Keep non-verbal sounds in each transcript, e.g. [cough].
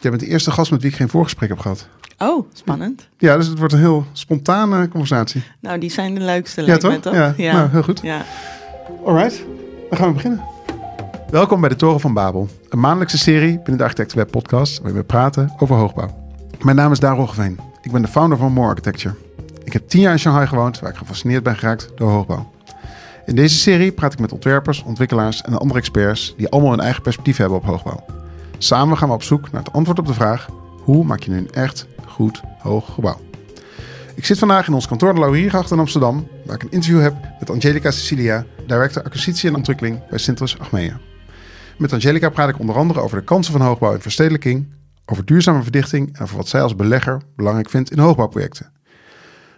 Jij bent de eerste gast met wie ik geen voorgesprek heb gehad. Oh, spannend. Ja, dus het wordt een heel spontane conversatie. Nou, die zijn de leukste, Ja, toch? toch? Ja, nou, heel goed. Ja. Alright, dan gaan we beginnen. Welkom bij de Toren van Babel. Een maandelijkse serie binnen de Architectenweb podcast waarin we praten over hoogbouw. Mijn naam is Daan Roggeveen. Ik ben de founder van More Architecture. Ik heb tien jaar in Shanghai gewoond waar ik gefascineerd ben geraakt door hoogbouw. In deze serie praat ik met ontwerpers, ontwikkelaars en andere experts die allemaal een eigen perspectief hebben op hoogbouw. Samen gaan we op zoek naar het antwoord op de vraag: hoe maak je nu een echt goed hoog gebouw? Ik zit vandaag in ons kantoor de Lauriergracht in Amsterdam, waar ik een interview heb met Angelica Cecilia, director acquisitie en ontwikkeling bij Sintrus Achmea. Met Angelica praat ik onder andere over de kansen van hoogbouw en verstedelijking, over duurzame verdichting en over wat zij als belegger belangrijk vindt in hoogbouwprojecten.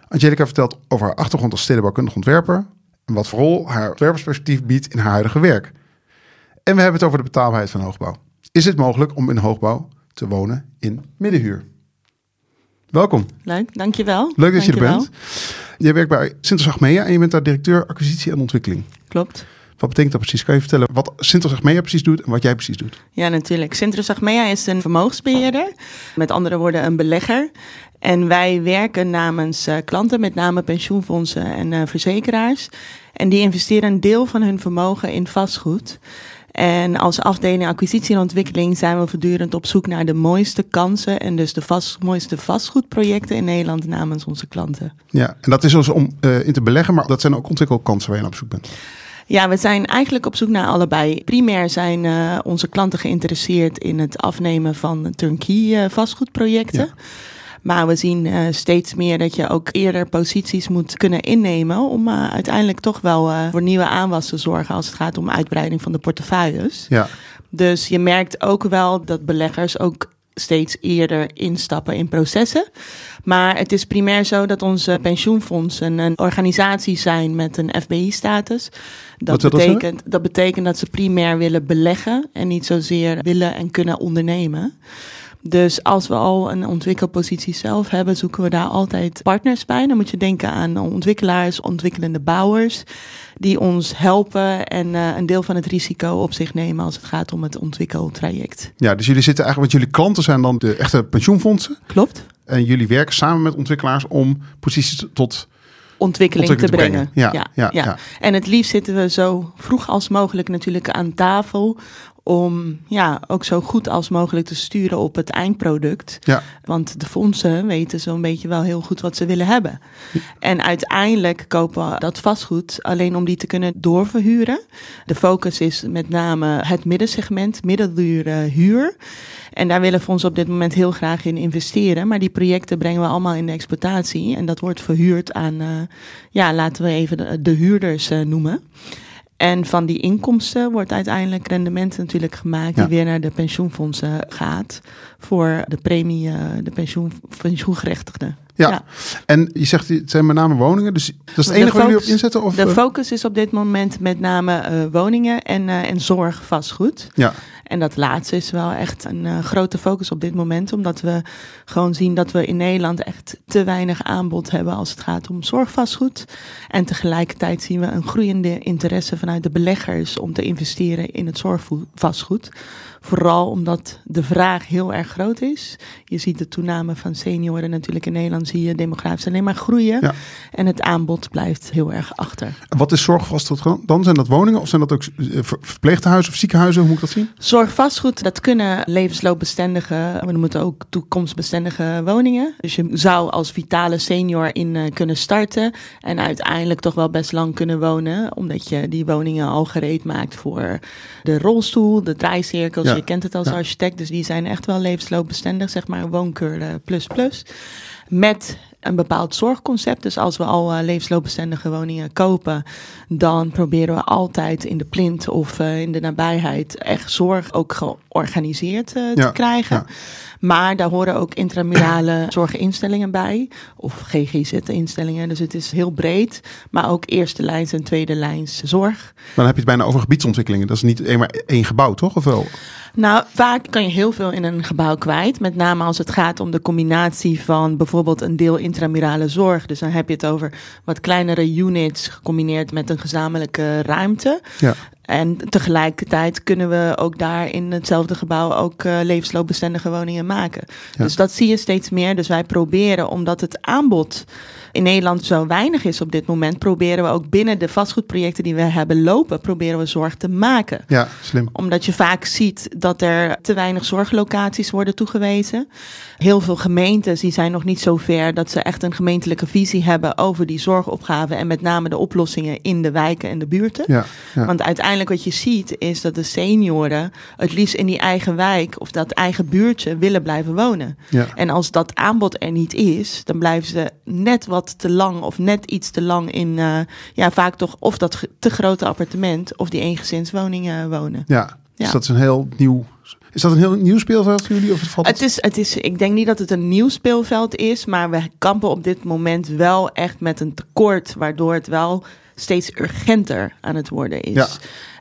Angelica vertelt over haar achtergrond als stedenbouwkundig ontwerper en wat voor rol haar ontwerpersperspectief biedt in haar huidige werk. En we hebben het over de betaalbaarheid van hoogbouw. Is het mogelijk om in hoogbouw te wonen in middenhuur? Welkom. Leuk, dankjewel. Leuk dat je er bent. Je werkt bij Sintos Achmea en je bent daar directeur acquisitie en ontwikkeling. Klopt. Wat betekent dat precies? Kan je vertellen wat Sintos Achmea precies doet en wat jij precies doet? Ja, natuurlijk. Achmea is een vermogensbeheerder. Met andere woorden, een belegger. En wij werken namens eh, klanten, met name pensioenfondsen en eh, verzekeraars. En die investeren een deel van hun vermogen in vastgoed. En als afdeling acquisitie en ontwikkeling zijn we voortdurend op zoek naar de mooiste kansen. En dus de vast, mooiste vastgoedprojecten in Nederland namens onze klanten. Ja, en dat is dus om eh, in te beleggen, maar dat zijn ook ontwikkelkansen waar je op zoek bent. Ja, we zijn eigenlijk op zoek naar allebei. Primair zijn eh, onze klanten geïnteresseerd in het afnemen van turnkey eh, vastgoedprojecten. Ja. Maar we zien eh, steeds meer dat je ook eerder posities moet kunnen innemen om eh, uiteindelijk toch wel eh, voor nieuwe aanwas te zorgen als het gaat om uitbreiding van de portefeuilles. Ja, Dus je merkt ook wel dat beleggers ook steeds eerder instappen in processen. Maar het is primair zo dat onze pensioenfondsen een organisatie zijn met een FBI-status. Dat betekent, dat betekent dat ze primair willen beleggen en niet zozeer willen en kunnen ondernemen. Dus als we al een ontwikkelpositie zelf hebben, zoeken we daar altijd partners bij. Dan moet je denken aan ontwikkelaars, ontwikkelende bouwers, die ons helpen en eh, een deel van het risico op zich nemen als het gaat om het ontwikkeltraject. ja, dus jullie zitten eigenlijk, want jullie klanten zijn dan de echte pensioenfondsen. Klopt? En jullie werken samen met ontwikkelaars om posities tot Ontwikkeling, ontwikkeling te brengen. Ja, ja, ja. En het liefst zitten we zo vroeg als mogelijk natuurlijk aan tafel. Om ja, ook zo goed als mogelijk te sturen op het eindproduct. Ja. Want de fondsen weten zo'n beetje wel heel goed wat ze willen hebben. En uiteindelijk kopen we dat vastgoed alleen om die te kunnen doorverhuren. De focus is met name het middensegment, middeldure huur. En daar willen fondsen op dit moment heel graag in investeren. Maar die projecten brengen we allemaal in de exploitatie. En dat wordt verhuurd aan, eh, ja, laten we even de, de huurders eh, noemen. En van die inkomsten wordt uiteindelijk rendement natuurlijk gemaakt Ja. die weer naar de pensioenfondsen gaat voor de premie, eh, de pensioen, pensioengerechtigden. Ja. En je zegt, het zijn met name woningen, dus dat is het enige waar jullie op inzetten? Of, De eh, focus is op dit moment met name eh, woningen en, eh, en zorgvastgoed. ja, En dat laatste is wel echt een eh, grote focus op dit moment, omdat we gewoon zien dat we in Nederland echt te weinig aanbod hebben als het gaat om zorgvastgoed. En tegelijkertijd zien we een groeiende interesse vanuit de beleggers om te investeren in het zorgvastgoed. Vooral omdat de vraag heel erg groot is. Je ziet de toename van senioren natuurlijk in Nederland, zie je demografisch alleen maar groeien. Ja. En het aanbod blijft heel erg achter. En wat is zorgvastgoed dan? Zijn dat woningen of zijn dat ook eh, ver- verpleegtehuizen of ziekenhuizen? Hoe moet ik dat zien? Zorgvastgoed, dat kunnen levensloopbestendige, maar er moeten ook toekomstbestendige woningen. Dus je zou als vitale senior in eh, kunnen starten en uiteindelijk toch wel best lang kunnen wonen, omdat je die woningen al gereed maakt voor de rolstoel, de draaicirkels. Ja. Je kent het als Ja. architect, dus die zijn echt wel levensloopbestendig, zeg maar woonkeur plus plus. Met een bepaald zorgconcept. Dus als we al eh, levensloopbestendige woningen kopen, dan proberen we altijd in de plint of eh, in de nabijheid echt zorg ook georganiseerd eh, Ja, te krijgen. ja. Maar daar horen ook intramurale [coughs] zorginstellingen bij, of GGZ-instellingen. Dus het is heel breed, maar ook eerste lijns en tweede lijns zorg. Maar dan heb je het bijna over gebiedsontwikkelingen. Dat is niet eenmaal één gebouw, toch? Of wel? Nou, vaak kan je heel veel in een gebouw kwijt. Met name als het gaat om de combinatie van bijvoorbeeld een deel intramurale zorg. Dus dan heb je het over wat kleinere units gecombineerd met een gezamenlijke ruimte. Ja. En tegelijkertijd kunnen we ook daar in hetzelfde gebouw ook uh, levensloopbestendige woningen maken. Dus dat zie je steeds meer. Dus wij proberen, omdat het aanbod in Nederland zo weinig is op dit moment, proberen we ook binnen de vastgoedprojecten die we hebben lopen, proberen we zorg te maken. Ja, slim. Omdat je vaak ziet dat er te weinig zorglocaties worden toegewezen. Heel veel gemeentes die zijn nog niet zo ver dat ze echt een gemeentelijke visie hebben over die zorgopgave en met name de oplossingen in de wijken en de buurten. Ja, ja. Want uiteindelijk wat je ziet is dat de senioren het liefst in die eigen wijk of dat eigen buurtje willen blijven wonen. Ja. En als dat aanbod er niet is, dan blijven ze net wat te lang of net iets te lang in, uh, ja, vaak toch of dat te grote appartement of die eengezinswoningen wonen. Ja, Ja. dus dat is een heel nieuw... Is dat een heel nieuw speelveld voor jullie? Of het valt Het is, het is, ik denk niet dat het een nieuw speelveld is, maar we kampen op dit moment wel echt met een tekort, waardoor het wel steeds urgenter aan het worden is. Ja.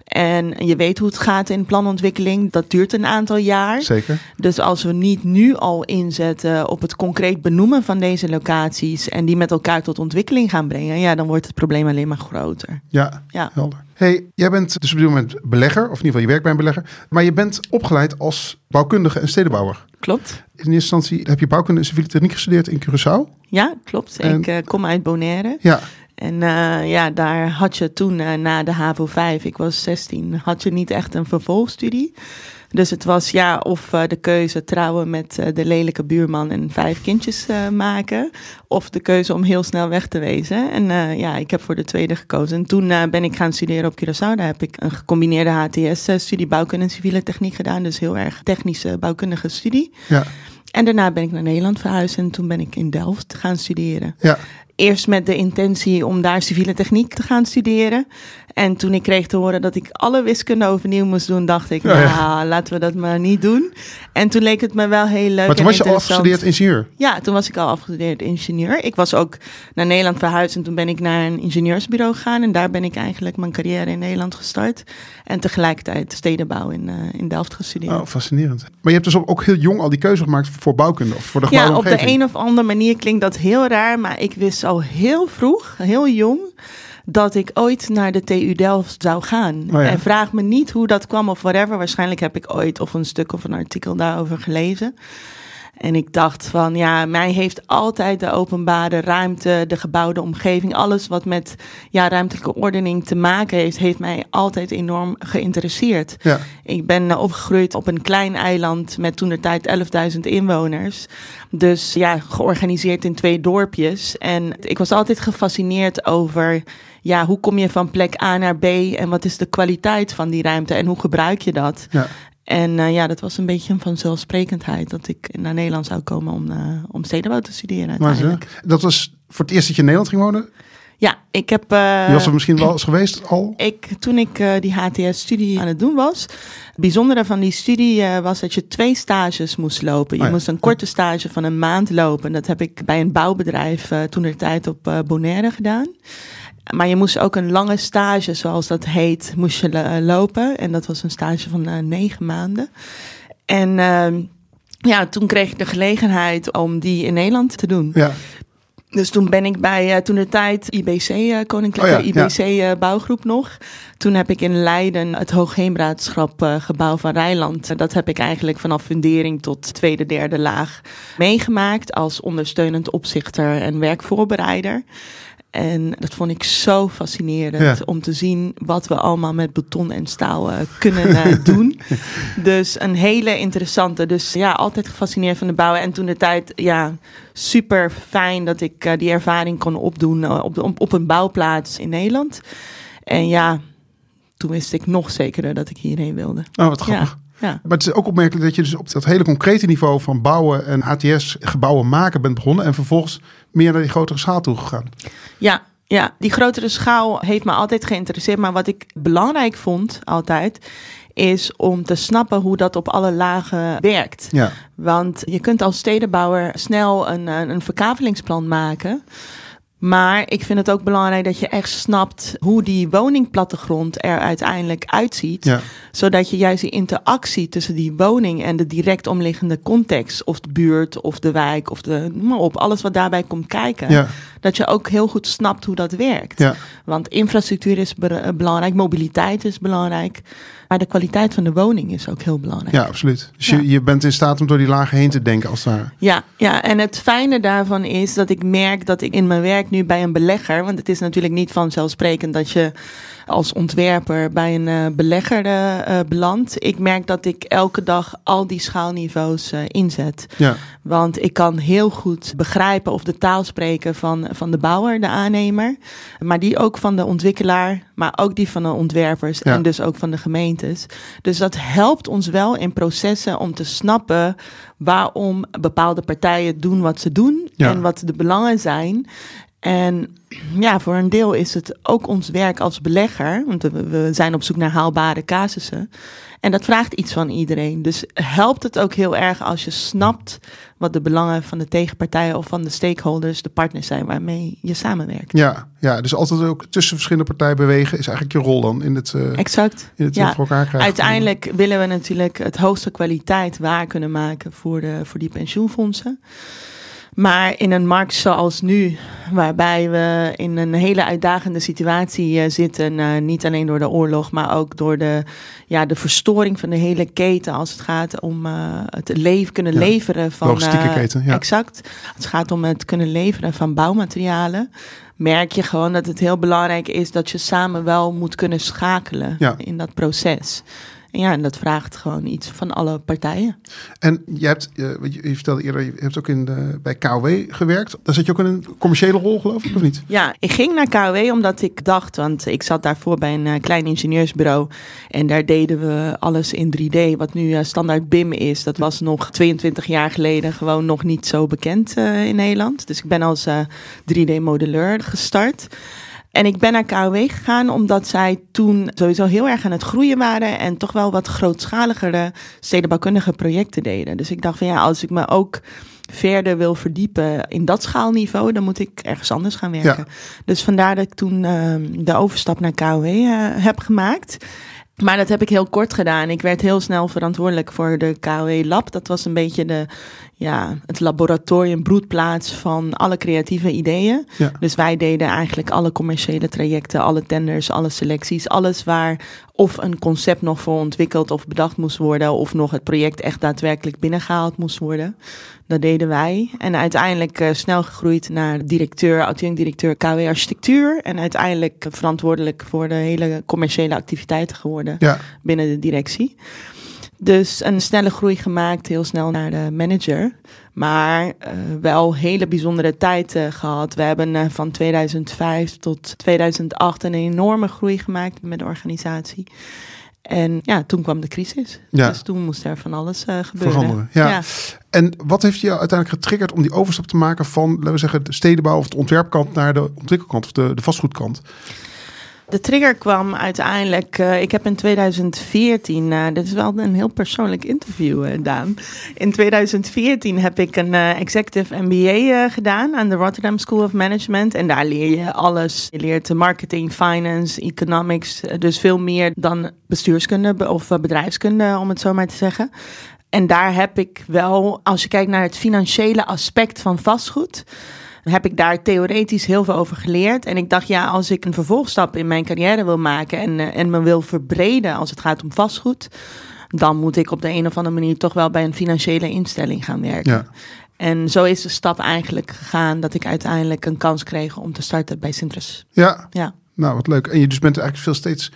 En je weet hoe het gaat in planontwikkeling. Dat duurt een aantal jaar. Zeker. Dus als we niet nu al inzetten op het concreet benoemen van deze locaties en die met elkaar tot ontwikkeling gaan brengen, ja, dan wordt het probleem alleen maar groter. Ja, Ja. helder. Hey, jij bent dus op dit moment belegger, of in ieder geval je werkt bij een belegger, maar je bent opgeleid als bouwkundige en stedenbouwer. Klopt? In eerste instantie heb je bouwkunde en civiele techniek gestudeerd in Curaçao. Ja, klopt. En- Ik eh, kom uit Bonaire. Ja, En eh, ja, daar had je toen eh, na de HAVO 5, ik was 16, had je niet echt een vervolgstudie. Dus het was ja, of eh, de keuze trouwen met de lelijke buurman en vijf kindjes maken. Of de keuze om heel snel weg te wezen. En ja, ik heb voor de tweede gekozen. En toen ben ik gaan studeren op Curaçao. Daar heb ik een gecombineerde HTS-studie bouwkunde en civiele techniek gedaan. Dus heel erg technische bouwkundige studie. ja, En daarna ben ik naar Nederland verhuisd en toen ben ik in Delft gaan studeren ja. Eerst met de intentie om daar civiele techniek te gaan studeren. En toen ik kreeg te horen dat ik alle wiskunde overnieuw moest doen, dacht ik, Ja, ja. nou, laten we dat maar niet doen. En toen leek het me wel heel leuk. Maar toen en was je al afgestudeerd ingenieur. Ja, toen was ik al afgestudeerd ingenieur. Ik was ook naar Nederland verhuisd en toen ben ik naar een ingenieursbureau gegaan. En daar ben ik eigenlijk mijn carrière in Nederland gestart. En tegelijkertijd stedenbouw in, eh, in Delft gestudeerd. Oh, fascinerend. Maar je hebt dus ook heel jong al die keuze gemaakt voor bouwkunde of voor de Ja, gebouwde op de een of andere manier klinkt dat heel raar, maar ik wist al heel vroeg, heel jong, dat ik ooit naar de TU Delft zou gaan. Oh ja. En vraag me niet hoe dat kwam of whatever. Waarschijnlijk heb ik ooit of een stuk of een artikel daarover gelezen. En ik dacht van, ja, mij heeft altijd de openbare ruimte, de gebouwde omgeving, alles wat met ja, ruimtelijke ordening te maken heeft, heeft mij altijd enorm geïnteresseerd. Ja, Ik ben opgegroeid op een klein eiland met toen de tijd 11.000 inwoners. Dus ja, georganiseerd in twee dorpjes. En ik was altijd gefascineerd over, ja, hoe kom je van plek A naar B en wat is de kwaliteit van die ruimte en hoe gebruik je dat? ja. En eh, ja, dat was een beetje een vanzelfsprekendheid dat ik naar Nederland zou komen om, eh, om stedenbouw te studeren Maar uiteindelijk. dat was voor het eerst dat je in Nederland ging wonen. Ja, ik heb... eh, Je was er misschien wel eens geweest al. Ik, toen ik eh, die HTS-studie aan het doen was, het bijzondere van die studie eh, was dat je twee stages moest lopen. Je Oh ja. moest een korte stage van een maand lopen. Dat heb ik bij een bouwbedrijf eh, toen de tijd op eh, Bonaire gedaan. Maar je moest ook een lange stage, zoals dat heet, moest je eh, lopen. En dat was een stage van eh, negen maanden. En ehm, ja, toen kreeg ik de gelegenheid om die in Nederland te doen. Ja, Dus toen ben ik bij eh, toen de tijd IBC, Koninklijke Oh ja, ja. IBC bouwgroep nog. Toen heb ik in Leiden het Hoogheemraadschap gebouw van Rijnland. Dat heb ik eigenlijk vanaf fundering tot tweede, derde laag meegemaakt als ondersteunend opzichter en werkvoorbereider. En dat vond ik zo fascinerend Ja. om te zien wat we allemaal met beton en staal eh, kunnen eh, [laughs] doen. Dus een hele interessante. Dus ja, altijd gefascineerd van de bouwen. En toen de tijd, ja, super fijn dat ik eh, die ervaring kon opdoen op, de, op, een bouwplaats in Nederland. En ja, toen wist ik nog zekerder dat ik hierheen wilde. oh, wat grappig. Ja, ja. Maar het is ook opmerkelijk dat je dus op dat hele concrete niveau van bouwen en HTS gebouwen maken bent begonnen. En vervolgens meer naar die grotere schaal toe gegaan. Ja, ja, die grotere schaal heeft me altijd geïnteresseerd. Maar wat ik belangrijk vond altijd, is om te snappen hoe dat op alle lagen werkt. Ja, Want je kunt als stedenbouwer snel een, een, een verkavelingsplan maken. Maar ik vind het ook belangrijk dat je echt snapt hoe die woningplattegrond er uiteindelijk uitziet. ja, Zodat je juist die interactie tussen die woning en de direct omliggende context, of de buurt, of de wijk, of de, noem maar op, alles wat daarbij komt kijken, ja. Dat je ook heel goed snapt hoe dat werkt. Ja. Want infrastructuur is be- belangrijk, mobiliteit is belangrijk. Maar de kwaliteit van de woning is ook heel belangrijk. Ja, absoluut. Dus Ja. je, je bent in staat om door die lagen heen te denken als ware. Ja, ja, en het fijne daarvan is dat ik merk dat ik in mijn werk nu bij een belegger, want het is natuurlijk niet vanzelfsprekend dat je als ontwerper bij een eh, belegger eh, eh, belandt. Ik merk dat ik elke dag al die schaalniveaus inzet. Ja, Want ik kan heel goed begrijpen of de taal spreken van, van de bouwer, de aannemer. Maar die ook van de ontwikkelaar, maar ook die van de ontwerpers Ja. en dus ook van de gemeentes. Dus dat helpt ons wel in processen om te snappen waarom bepaalde partijen doen wat ze doen Ja. en wat de belangen zijn. En ja, voor een deel is het ook ons werk als belegger, want we, zijn op zoek naar haalbare casussen. En dat vraagt iets van iedereen. Dus helpt het ook heel erg als je snapt wat de belangen van de tegenpartijen of van de stakeholders, de partners zijn waarmee je samenwerkt. ja, ja, dus altijd ook tussen verschillende partijen bewegen is eigenlijk je rol dan in het, eh, Exact. in het Ja, voor elkaar krijgen. Uiteindelijk willen we natuurlijk het hoogste kwaliteit waar kunnen maken voor, de, voor die pensioenfondsen. Maar in een markt zoals nu, waarbij we in een hele uitdagende situatie eh, zitten, eh, niet alleen door de oorlog, maar ook door de, ja, de verstoring van de hele keten als het gaat om eh, het leven kunnen Ja, leveren van. logistieke keten, ja. Exact. Als het gaat om het kunnen leveren van bouwmaterialen, merk je gewoon dat het heel belangrijk is dat je samen wel moet kunnen schakelen Ja. in dat proces. En ja, en dat vraagt gewoon iets van alle partijen. En je hebt, eh, wat je, vertelde eerder, je hebt ook in de, bij KW gewerkt. Daar zit je ook in een commerciële rol, geloof ik, of niet? Ja, ik ging naar KW omdat ik dacht, want ik zat daarvoor bij een eh, klein ingenieursbureau en daar deden we alles in 3D, wat nu eh, standaard BIM is. Dat was nog 22 jaar geleden gewoon nog niet zo bekend in Nederland. Dus ik ben als eh, 3D-modelleur gestart. En ik ben naar KW gegaan omdat zij toen sowieso heel erg aan het groeien waren en toch wel wat grootschaligere stedenbouwkundige projecten deden. Dus ik dacht van ja, als ik me ook verder wil verdiepen in dat schaalniveau, dan moet ik ergens anders gaan werken. Dus vandaar dat ik toen ehm, de overstap naar KW eh, heb gemaakt. Maar dat heb ik heel kort gedaan. Ik werd heel snel verantwoordelijk voor de KW Lab. Dat was een beetje de, ja, het laboratorium, broedplaats van alle creatieve ideeën. Ja. Dus wij deden eigenlijk alle commerciële trajecten, alle tenders, alle selecties. Alles waar of een concept nog voor ontwikkeld of bedacht moest worden. Of nog het project echt daadwerkelijk binnengehaald moest worden. Dat deden wij. En uiteindelijk eh, snel gegroeid naar directeur, adjunct-directeur KW Architectuur. En uiteindelijk verantwoordelijk voor de hele commerciële activiteiten geworden Ja, binnen de directie. Dus een snelle groei gemaakt, heel snel naar de manager. Maar eh, wel hele bijzondere tijd eh, gehad. We hebben eh, van 2005 tot 2008 een enorme groei gemaakt met de organisatie. En ja, toen kwam de crisis. Ja. Dus toen moest er van alles eh, gebeuren. veranderen. Ja. En wat heeft je uiteindelijk getriggerd om die overstap te maken van, laten we zeggen, de stedenbouw of de ontwerpkant naar de ontwikkelkant of de, de vastgoedkant? De trigger kwam uiteindelijk. eh, ik heb in 2014, eh, dit is wel een heel persoonlijk interview, eh, Daan. In 2014 heb ik een executive MBA gedaan aan de Rotterdam School of Management. En daar leer je alles. Je leert marketing, finance, economics. dus veel meer dan bestuurskunde be- of bedrijfskunde, om het zo maar te zeggen. En daar heb ik wel, als je kijkt naar het financiële aspect van vastgoed heb ik daar theoretisch heel veel over geleerd. En ik dacht, ja, als ik een vervolgstap in mijn carrière wil maken en, eh, en me wil verbreden als het gaat om vastgoed, dan moet ik op de een of andere manier toch wel bij een financiële instelling gaan werken. Ja. En zo is de stap eigenlijk gegaan dat ik uiteindelijk een kans kreeg om te starten bij Sintrus. Ja, Ja, nou wat leuk. En je dus bent eigenlijk veel steeds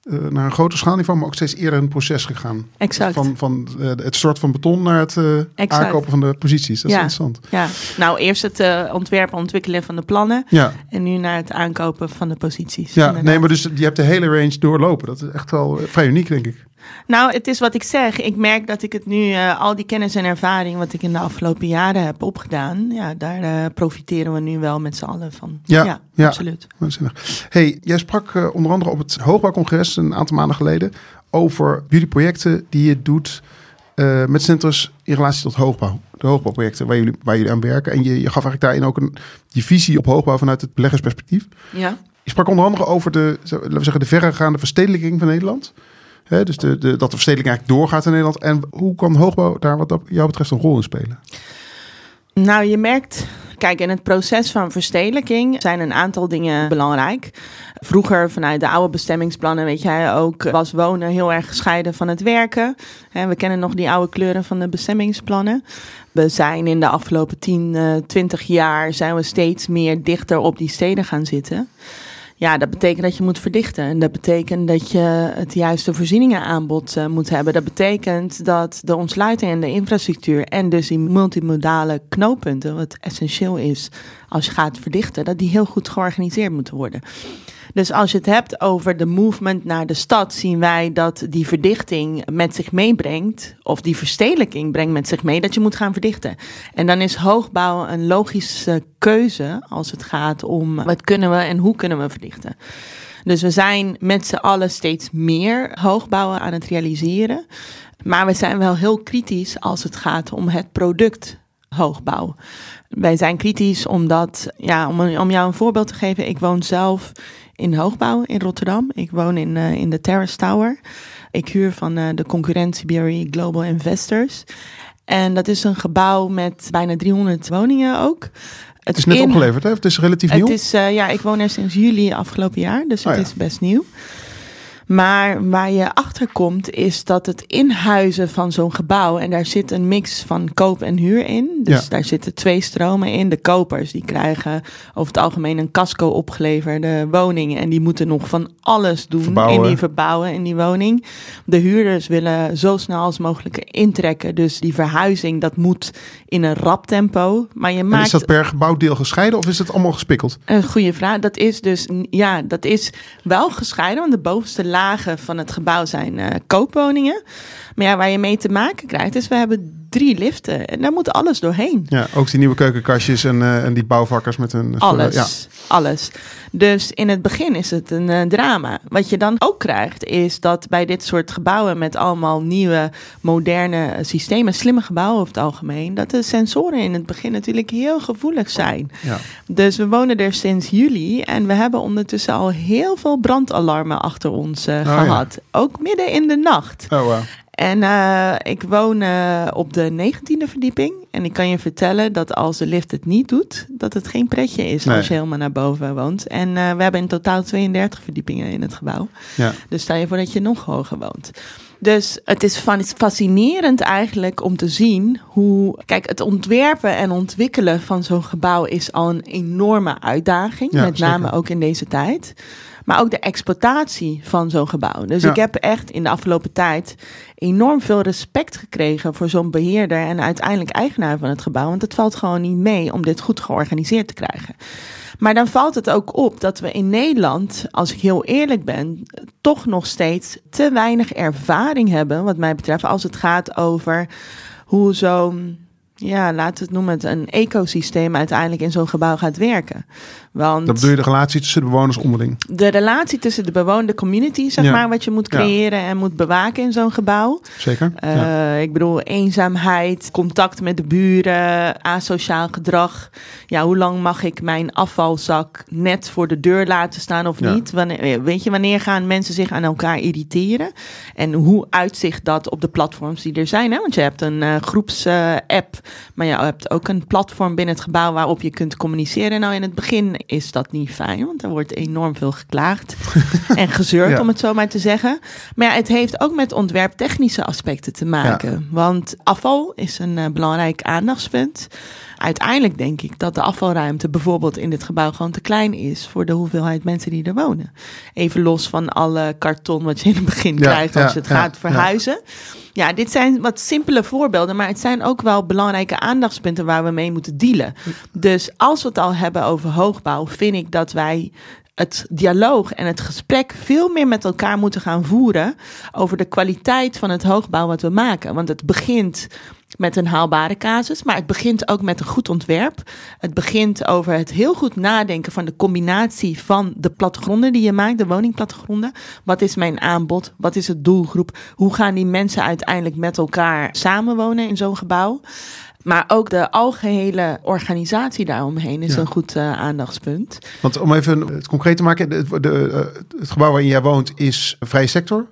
eh, naar een groter schaalniveau, maar ook steeds eerder het proces gegaan. exact. Van, van eh, het stort van beton naar het eh, aankopen van de posities. Dat is interessant. Ja, nou eerst het ontwerpen, ontwikkelen van de plannen Ja, en nu naar het aankopen van de posities. ja Inderdaad. nee, maar dus je hebt de hele range doorlopen. Dat is echt wel vrij uniek, denk ik. Nou, het is wat ik zeg. Ik merk dat ik het nu, eh, al die kennis en ervaring wat ik in de afgelopen jaren heb opgedaan, ja, daar eh, profiteren we nu wel met z'n allen van. Ja, ja. absoluut. Waanzinnig. Hey, jij sprak eh, onder andere op het Hoogbouwcongres een aantal maanden geleden over jullie projecten die je doet met centers in relatie tot hoogbouw. De hoogbouwprojecten waar jullie, waar jullie aan werken. En je, je gaf eigenlijk daarin ook een, je visie op hoogbouw vanuit het beleggersperspectief. Ja. Je sprak onder andere over de, laten we zeggen, de verregaande verstedelijking van Nederland. Hè, dus de, de, dat de verstedelijking eigenlijk doorgaat in Nederland. En hoe kan hoogbouw daar wat jou betreft een rol in spelen? Nou, je merkt Kijk, in het proces van verstedelijking zijn een aantal dingen belangrijk. Vroeger, vanuit de oude bestemmingsplannen, weet jij ook, was wonen heel erg gescheiden van het werken. We kennen nog die oude kleuren van de bestemmingsplannen. We zijn in de afgelopen 10, 20 jaar zijn we steeds meer dichter op die steden gaan zitten. Ja, dat betekent dat je moet verdichten. En dat betekent dat je het juiste voorzieningenaanbod uh, moet hebben. Dat betekent dat de ontsluiting en de infrastructuur en dus die multimodale knooppunten, wat essentieel is als je gaat verdichten, dat die heel goed georganiseerd moeten worden. Dus als je het hebt over de movement naar de stad, zien wij dat die verdichting met zich meebrengt, of die verstedelijking brengt met zich mee, dat je moet gaan verdichten. En dan is hoogbouw een logische keuze als het gaat om wat kunnen we en hoe kunnen we verdichten. Dus we zijn met z'n allen steeds meer hoogbouwen aan het realiseren. Maar we zijn wel heel kritisch als het gaat om het product hoogbouw. Wij zijn kritisch omdat, ja, om, om jou een voorbeeld te geven, ik woon zelf in hoogbouw in Rotterdam. Ik woon in, uh, in de Terrace Tower. Ik huur van uh, de concurrentie BRE Global Investors. En dat is een gebouw met bijna 300 woningen ook. Het is net in... opgeleverd, hè? Het is relatief nieuw? Het is, uh, ja, ik woon er sinds juli afgelopen jaar, dus het oh, ja. is best nieuw. Maar waar je achter komt is dat het inhuizen van zo'n gebouw, en daar zit een mix van koop en huur in. Dus daar zitten twee stromen in. De kopers die krijgen over het algemeen een casco opgeleverde woning. En die moeten nog van alles doen verbouwen. in die verbouwen in die woning. De huurders willen zo snel als mogelijk intrekken. Dus die verhuizing, dat moet in een rap tempo. Maar je maakt... is dat per gebouwdeel gescheiden of is het allemaal gespikkeld? Een goede vraag. Dat is dus, ja, dat is wel gescheiden. Want de bovenste laag lagen van het gebouw zijn uh, koopwoningen. Maar ja, waar je mee te maken krijgt, is we hebben drie liften en daar moet alles doorheen. Ja, ook die nieuwe keukenkastjes en, uh, en die bouwvakkers met hun alles, ja. alles. Dus in het begin is het een uh, drama. Wat je dan ook krijgt, is dat bij dit soort gebouwen met allemaal nieuwe, moderne systemen, slimme gebouwen over het algemeen, dat de sensoren in het begin natuurlijk heel gevoelig zijn. Ja. Dus we wonen er sinds juli en we hebben ondertussen al heel veel brandalarmen achter ons uh, gehad. Ook midden in de nacht. Oh, wow. En uh, ik woon uh, op de negentiende verdieping. En ik kan je vertellen dat als de lift het niet doet, dat het geen pretje is nee. als je helemaal naar boven woont. En uh, we hebben in totaal 32 verdiepingen in het gebouw. Ja. Dus stel je voor dat je nog hoger woont. Dus het is fascinerend eigenlijk om te zien hoe. Kijk, het ontwerpen en ontwikkelen van zo'n gebouw is al een enorme uitdaging. Ja, met name zeker. ook in deze tijd maar ook de exploitatie van zo'n gebouw. Dus ja. ik heb echt in de afgelopen tijd enorm veel respect gekregen voor zo'n beheerder en uiteindelijk eigenaar van het gebouw. Want het valt gewoon niet mee om dit goed georganiseerd te krijgen. Maar dan valt het ook op dat we in Nederland, als ik heel eerlijk ben, toch nog steeds te weinig ervaring hebben, wat mij betreft, als het gaat over hoe zo'n ja, we het noemen, een ecosysteem uiteindelijk in zo'n gebouw gaat werken. Want dat bedoel je de relatie tussen de bewoners onderling? De relatie tussen de bewonende community, zeg maar, wat je moet creëren en moet bewaken in zo'n gebouw. Zeker. Uh, ja. Ik bedoel, eenzaamheid, contact met de buren, asociaal gedrag. Ja, hoe lang mag ik mijn afvalzak net voor de deur laten staan of niet? Wanneer, weet je, wanneer gaan mensen zich aan elkaar irriteren? En hoe uitzicht dat op de platforms die er zijn? Hè? Want je hebt een uh, groepsapp, uh, maar je hebt ook een platform binnen het gebouw waarop je kunt communiceren. Nou, in het begin is dat niet fijn, want er wordt enorm veel geklaagd [laughs] en gezeurd, ja. om het zo maar te zeggen. Maar ja, het heeft ook met ontwerptechnische aspecten te maken. Ja. Want afval is een uh, belangrijk aandachtspunt. Uiteindelijk denk ik dat de afvalruimte bijvoorbeeld in dit gebouw gewoon te klein is voor de hoeveelheid mensen die er wonen. Even los van alle karton wat je in het begin ja, krijgt als het gaat verhuizen. Ja, dit zijn wat simpele voorbeelden, maar het zijn ook wel belangrijke aandachtspunten waar we mee moeten dealen. Dus als we het al hebben over hoogbouw, vind ik dat wij het dialoog en het gesprek veel meer met elkaar moeten gaan voeren over de kwaliteit van het hoogbouw wat we maken. Want het begint met een haalbare casus, maar het begint ook met een goed ontwerp. Het begint over het heel goed nadenken van de combinatie van de plattegronden die je maakt, de woningplattegronden. Wat is mijn aanbod? Wat is het doelgroep? Hoe gaan die mensen uiteindelijk met elkaar samenwonen in zo'n gebouw? Maar ook de algehele organisatie daaromheen is ja. een goed uh, aandachtspunt. Want om even het concreet te maken, de, de, uh, het gebouw waarin jij woont is vrije sector,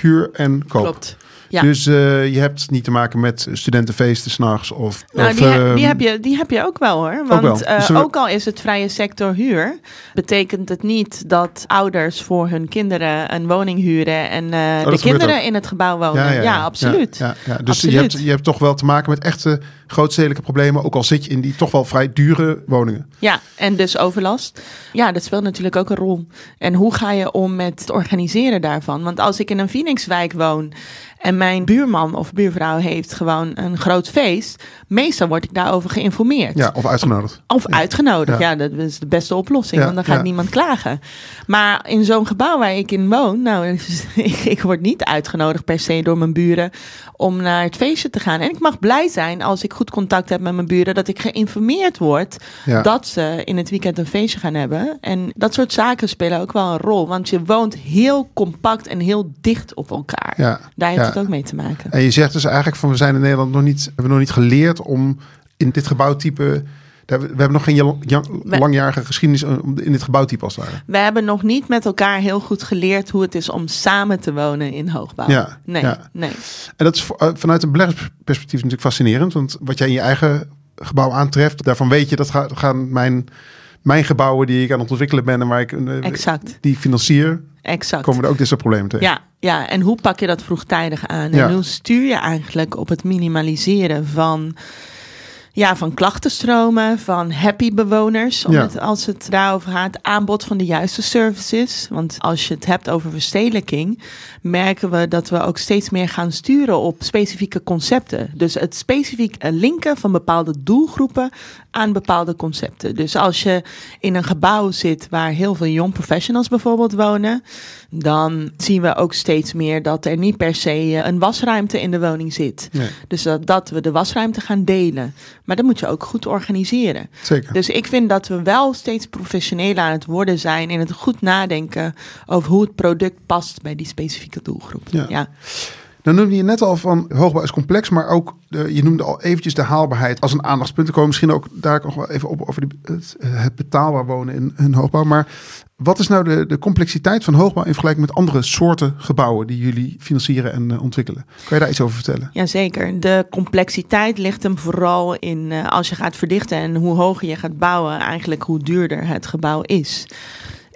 huur en koop. Klopt. Ja. Dus eh, je hebt niet te maken met studentenfeesten s'nachts of... Nou, of, die, he- ehm, die, heb je, die heb je ook wel hoor. Want wel. eh, Dus we- ook al is het vrije sector huur, betekent het niet dat ouders voor hun kinderen een woning huren en eh, de Oh, gebeurt kinderen ook. in het gebouw wonen. Ja, absoluut. Ja, ja, ja. Dus je Absoluut. hebt, je hebt toch wel te maken met echte grootstedelijke problemen. Ook al zit je in die toch wel vrij dure woningen. Ja, en dus overlast. Ja, dat speelt natuurlijk ook een rol. En hoe ga je om met het organiseren daarvan? Want als ik in een Phoenixwijk woon en mijn buurman of buurvrouw heeft gewoon een groot feest, meestal word ik daarover geïnformeerd. Ja, of uitgenodigd. Of uitgenodigd, Ja. ja. dat is de beste oplossing, Ja, want dan gaat niemand klagen. Maar in zo'n gebouw waar ik in woon, nou, [laughs] ik, ik word niet uitgenodigd per se door mijn buren om naar het feestje te gaan. En ik mag blij zijn als ik goed contact heb met mijn buren, dat ik geïnformeerd word dat ze in het weekend een feestje gaan hebben. En dat soort zaken spelen ook wel een rol, want je woont heel compact en heel dicht op elkaar. Ja, Daar heeft ook mee te maken. En je zegt dus eigenlijk van we zijn in Nederland nog niet, hebben nog niet geleerd om in dit gebouwtype. We hebben nog geen langjarige geschiedenis om- in dit gebouwtype als het ware. We hebben nog niet met elkaar heel goed geleerd hoe het is om samen te wonen in hoogbouw. Ja, nee, ja. nee. En dat is eh, vanuit een beleggersperspectief natuurlijk fascinerend. Want wat jij in je eigen gebouw aantreft, daarvan weet je dat ga- gaan mijn, mijn gebouwen die ik aan het ontwikkelen ben en waar ik eh, Exact, die financier, exact. komen er ook dit soort problemen tegen. Ja, ja, en hoe pak je dat vroegtijdig aan? Ja. En hoe stuur je eigenlijk op het minimaliseren van, ja, van klachtenstromen, van happy bewoners, om Ja. het, als het daarover gaat, aanbod van de juiste services. Want als je het hebt over verstedelijking, merken we dat we ook steeds meer gaan sturen op specifieke concepten. Dus het specifiek linken van bepaalde doelgroepen aan bepaalde concepten. Dus als je in een gebouw zit waar heel veel young professionals bijvoorbeeld wonen, dan zien we ook steeds meer dat er niet per se eh, een wasruimte in de woning zit. Nee, Dus dat, dat we de wasruimte gaan delen. Maar dat moet je ook goed organiseren. zeker. Dus ik vind dat we wel steeds professioneler aan het worden zijn in het goed nadenken over hoe het product past bij die specifieke doelgroep. Ja. ja. Dan noemde je net al van hoogbouw is complex, maar ook de, je noemde al eventjes de haalbaarheid als een aandachtspunt. Er komen misschien ook daar nog wel even op over die, het, betaalbaar wonen in, in hoogbouw. Maar wat is nou de, de complexiteit van hoogbouw in vergelijking met andere soorten gebouwen die jullie financieren en eh, ontwikkelen? Kan je daar iets over vertellen? Jazeker. De complexiteit ligt hem vooral in eh, als je gaat verdichten en hoe hoger je gaat bouwen, eigenlijk hoe duurder het gebouw is.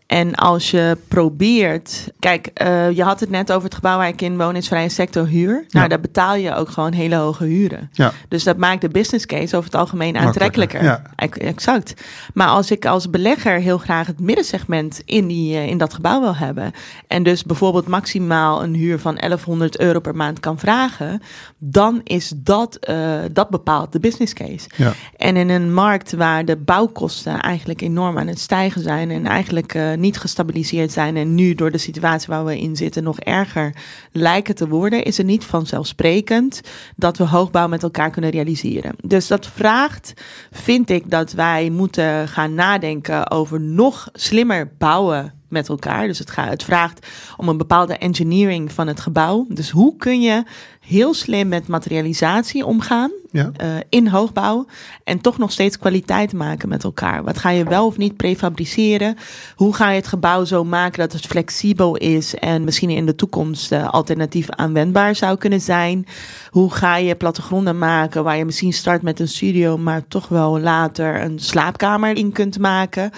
En als je probeert. Kijk, eh, je had het net over het gebouw waar ik in woon, is vrije sector huur. Nou, Ja. daar betaal je ook gewoon hele hoge huren. Ja, Dus dat maakt de business case over het algemeen aantrekkelijker. ja. Ex- Exact. Maar als ik als belegger heel graag het middensegment in, die, eh, in dat gebouw wil hebben. En dus bijvoorbeeld maximaal een huur van 1100 euro per maand kan vragen. Dan is dat, eh, dat bepaalt de business case. ja. En in een markt waar de bouwkosten eigenlijk enorm aan het stijgen zijn en eigenlijk niet gestabiliseerd zijn en nu door de situatie waar we in zitten nog erger lijken te worden, is het niet vanzelfsprekend dat we hoogbouw met elkaar kunnen realiseren. Dus dat vraagt, vind ik, dat wij moeten gaan nadenken over nog slimmer bouwen met elkaar. Dus het, gaat, het vraagt om een bepaalde engineering van het gebouw. Dus hoe kun je heel slim met materialisatie omgaan ja. eh, in hoogbouw en toch nog steeds kwaliteit maken met elkaar. Wat ga je wel of niet prefabriceren? Hoe ga je het gebouw zo maken dat het flexibel is en misschien in de toekomst eh, alternatief aanwendbaar zou kunnen zijn? Hoe ga je plattegronden maken waar je misschien start met een studio, maar toch wel later een slaapkamer in kunt maken?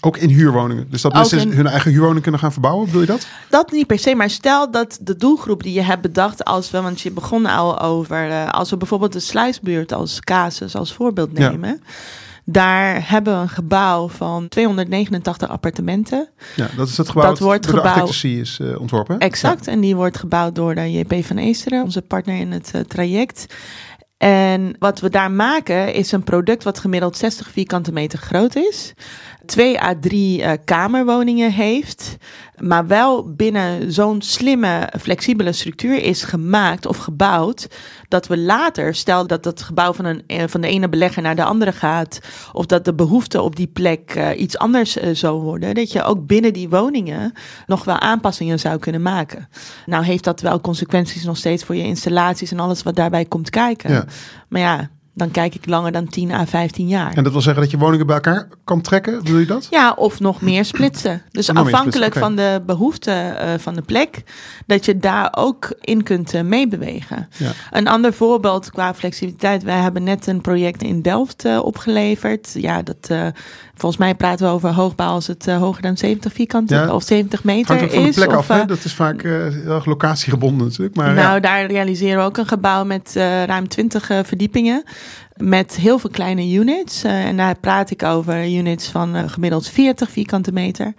Ook in huurwoningen. Dus dat Ook mensen in- hun eigen huurwoning kunnen gaan verbouwen, bedoel je dat? Dat niet per se, maar stel dat de doelgroep die je hebt bedacht als we, want je begon al over, eh, als we bijvoorbeeld de sluisbuurt als casus, als voorbeeld Ja. nemen. Daar hebben we een gebouw van 289 appartementen. Ja, dat is het gebouw Dat wordt door de gebouw- architectency is eh, ontworpen. hè? Exact. En die wordt gebouwd door de JP van Eesteren, onze partner in het eh, traject. En wat we daar maken is een product wat gemiddeld 60 vierkante meter groot is. Twee à drie eh, kamerwoningen heeft. Maar wel binnen zo'n slimme, flexibele structuur is gemaakt of gebouwd. Dat we later, stel dat het gebouw van, een, eh, van de ene belegger naar de andere gaat. Of dat de behoefte op die plek eh, iets anders zou worden. Dat je ook binnen die woningen nog wel aanpassingen zou kunnen maken. Nou heeft dat wel consequenties nog steeds voor je installaties en alles wat daarbij komt kijken. Ja. Maar ja, Dan kijk ik langer dan 10 à 15 jaar. En dat wil zeggen dat je woningen bij elkaar kan trekken, wil je dat? Ja, of nog meer splitsen. [clears throat] Dus afhankelijk splitsen, van de behoeften eh, van de plek, dat je daar ook in kunt eh, meebewegen. Ja. Een ander voorbeeld qua flexibiliteit. Wij hebben net een project in Delft eh, opgeleverd. Ja, dat, volgens mij praten we over hoogbouw als het hoger dan 70 vierkante Ja. of 70 meter Hangt van de is. plek of, af, hè? Dat is vaak heel erg locatiegebonden natuurlijk. Maar nou, ja. daar realiseren we ook een gebouw met ruim 20 eh, verdiepingen. Met heel veel kleine units. Eh, en daar praat ik over units van eh, gemiddeld 40 vierkante meter.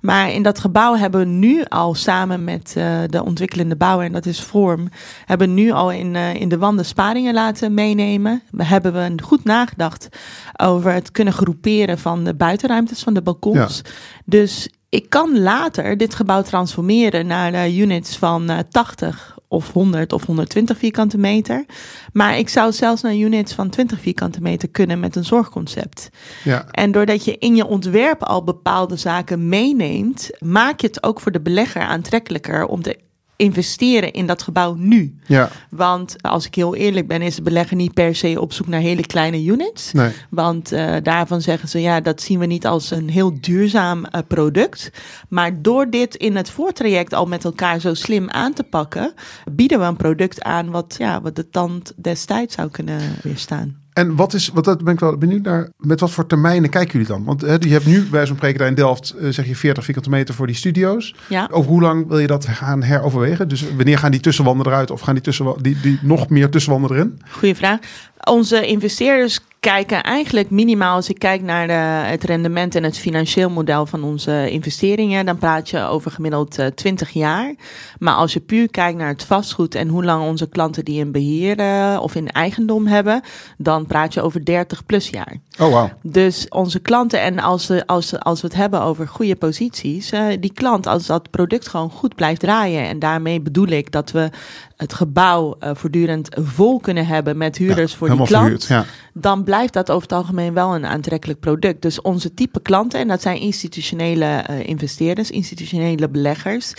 Maar in dat gebouw hebben we nu al samen met eh, de ontwikkelende bouwer, en dat is Vorm, hebben we nu al in, in de wanden sparingen laten meenemen. We hebben we goed nagedacht over het kunnen groeperen van de buitenruimtes van de balkons. Dus ik kan later dit gebouw transformeren naar units van eh, 80 of 100 of 120 vierkante meter. Maar ik zou zelfs naar units van 20 vierkante meter kunnen met een zorgconcept. ja. En doordat je in je ontwerp al bepaalde zaken meeneemt, maak je het ook voor de belegger aantrekkelijker om te investeren in dat gebouw nu. ja, Want als ik heel eerlijk ben, is de belegger niet per se op zoek naar hele kleine units. nee. Want eh, daarvan zeggen ze, ja, dat zien we niet als een heel duurzaam eh, product. Maar door dit in het voortraject al met elkaar zo slim aan te pakken, bieden we een product aan wat, ja, wat de tand destijds zou kunnen weerstaan. En wat is, wat dat ben ik wel benieuwd naar, met wat voor termijnen kijken jullie dan? Want hè, je hebt nu bij zo'n spreken daar in Delft, eh, zeg je 40 vierkante meter voor die studio's. Ja. Over hoe lang wil je dat gaan heroverwegen? Dus wanneer gaan die tussenwanden eruit of gaan die, tussen, die, die nog meer tussenwanden erin? Goeie vraag. Onze investeerders kijken eigenlijk minimaal, als ik kijk naar de, het rendement en het financieel model van onze investeringen, dan praat je over gemiddeld eh, 20 jaar. Maar als je puur kijkt naar het vastgoed en hoe lang onze klanten die in beheer eh, of in eigendom hebben, dan praat je over 30 plus jaar. Oh, wauw. Dus onze klanten, en als, ze, als, als we het hebben over goede posities, eh, die klant, als dat product gewoon goed blijft draaien. En daarmee bedoel ik dat we het gebouw eh, voortdurend vol kunnen hebben met huurders Ja, voor die klant. verhuurd, ja. Dan blijft dat over het algemeen wel een aantrekkelijk product. Dus onze type klanten, en dat zijn institutionele eh, investeerders, institutionele beleggers,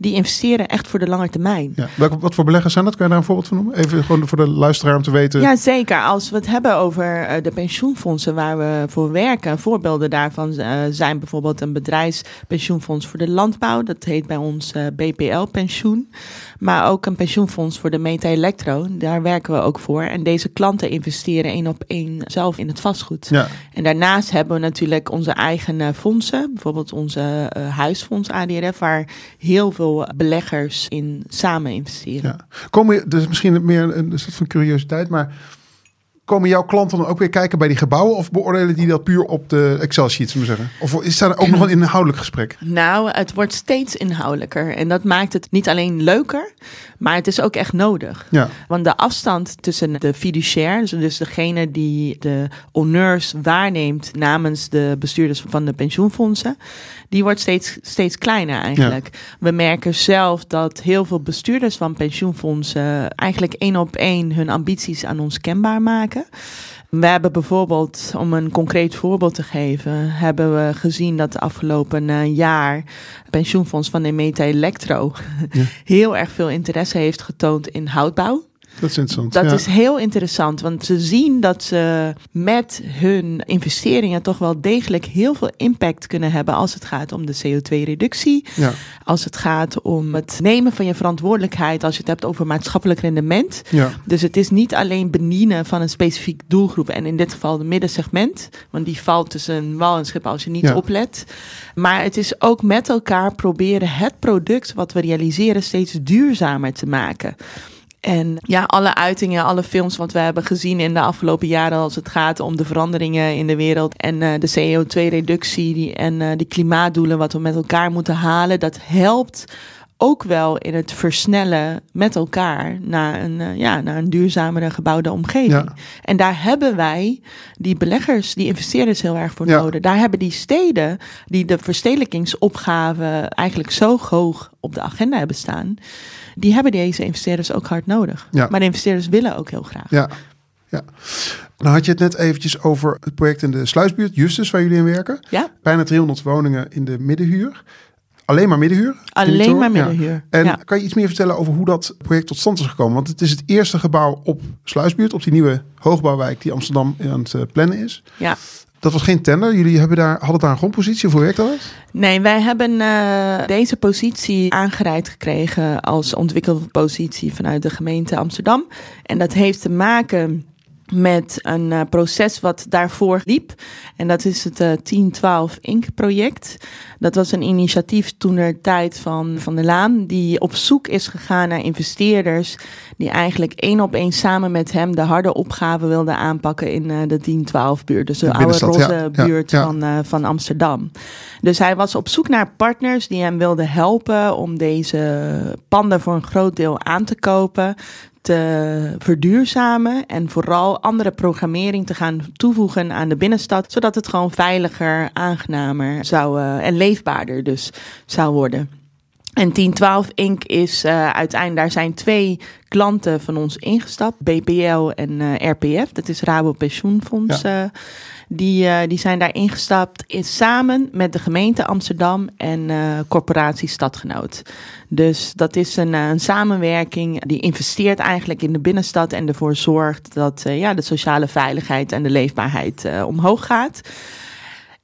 die investeren echt voor de lange termijn. Ja. Wat voor beleggers zijn dat? Kan je daar een voorbeeld van noemen? Even gewoon voor de luisteraar om te weten. Ja, zeker. Als we het hebben over eh, de pensioenfondsen waar we voor werken, voorbeelden daarvan eh, zijn bijvoorbeeld een bedrijfspensioenfonds voor de landbouw. Dat heet bij ons eh, BPL Pensioen. Maar ook een pensioenfonds voor de Meta Electro. Daar werken we ook voor. En deze klanten investeren één op één zelf in het vastgoed. Ja. En daarnaast hebben we natuurlijk onze eigen fondsen. Bijvoorbeeld onze huisfonds ADRF, waar heel veel beleggers in samen investeren. Ja. Komen je, dus misschien meer een soort van curiositeit, maar komen jouw klanten dan ook weer kijken bij die gebouwen of beoordelen die dat puur op de Excel-sheet, zullen we zeggen? Of is daar ook nog een inhoudelijk gesprek? Nou, het wordt steeds inhoudelijker. En dat maakt het niet alleen leuker, maar het is ook echt nodig. Ja, Want de afstand tussen de fiduciair, dus- dus degene die de honneurs waarneemt namens de bestuurders van de pensioenfondsen, die wordt steeds, steeds kleiner eigenlijk. We merken zelf dat heel veel bestuurders van pensioenfondsen eigenlijk één op één hun ambities aan ons kenbaar maken. We hebben bijvoorbeeld, om een concreet voorbeeld te geven, hebben we gezien dat de afgelopen eh, jaar pensioenfonds van de Meta Electro Ja. [laughs] heel erg veel interesse heeft getoond in houtbouw. Dat is interessant. Dat ja. is heel interessant, want ze zien dat ze met hun investeringen toch wel degelijk heel veel impact kunnen hebben als het gaat om de CO2-reductie, Ja, als het gaat om het nemen van je verantwoordelijkheid, als je het hebt over maatschappelijk rendement. ja, Dus het is niet alleen bedienen van een specifiek doelgroep en in dit geval de middensegment, want die valt tussen een wal en schip als je niet oplet. Maar het is ook met elkaar proberen het product wat we realiseren steeds duurzamer te maken. En ja, alle uitingen, alle films wat we hebben gezien in de afgelopen jaren als het gaat om de veranderingen in de wereld en eh, de CO2-reductie die, en eh, die klimaatdoelen wat we met elkaar moeten halen, dat helpt ook wel in het versnellen met elkaar naar een, eh, ja, naar een duurzamere gebouwde omgeving. Ja. En daar hebben wij die beleggers, die investeerders heel erg voor Ja. nodig. Daar hebben die steden die de verstedelijkingsopgave eigenlijk zo hoog op de agenda hebben staan, die hebben deze investeerders ook hard nodig. Ja. Maar de investeerders willen ook heel graag. ja, ja. Nou had je het net eventjes over het project in de Sluisbuurt, Justus, waar jullie in werken. Ja? Bijna 300 woningen in de middenhuur. Alleen maar middenhuur. Alleen maar middenhuur. En ja. kan je iets meer vertellen over hoe dat project tot stand is gekomen? Want het is het eerste gebouw op Sluisbuurt, op die nieuwe hoogbouwwijk die Amsterdam aan het eh, plannen is. Ja. Dat was geen tender. Jullie hebben daar, hadden daar een grondpositie. Hoe werkt dat? Nee, wij hebben uh, deze positie aangereikt gekregen als ontwikkelpositie vanuit de gemeente Amsterdam. En dat heeft te maken met een uh, proces wat daarvoor liep. En dat is het uh, 1012 Inc. project. Dat was een initiatief toen der tijd van Van der Laan, die op zoek is gegaan naar investeerders die eigenlijk één op één samen met hem de harde opgave wilden aanpakken in uh, de 1012 buurt. Dus de, de oude roze ja, buurt ja, ja. Van, van Amsterdam. Dus hij was op zoek naar partners die hem wilden helpen om deze panden voor een groot deel aan te kopen te verduurzamen en vooral andere programmering te gaan toevoegen aan de binnenstad, zodat het gewoon veiliger, aangenamer zou uh, en leefbaarder dus zou worden. En 1012 Inc. is uh, uiteindelijk, daar zijn twee klanten van ons ingestapt, BPL en uh, RPF, dat is Rabo Pensioenfonds. Ja. Die, uh, die zijn daar ingestapt in, samen met de gemeente Amsterdam en uh, corporatie Stadgenoot. Dus dat is een, uh, een, samenwerking die investeert eigenlijk in de binnenstad en ervoor zorgt dat ja, de sociale veiligheid en de leefbaarheid omhoog gaat.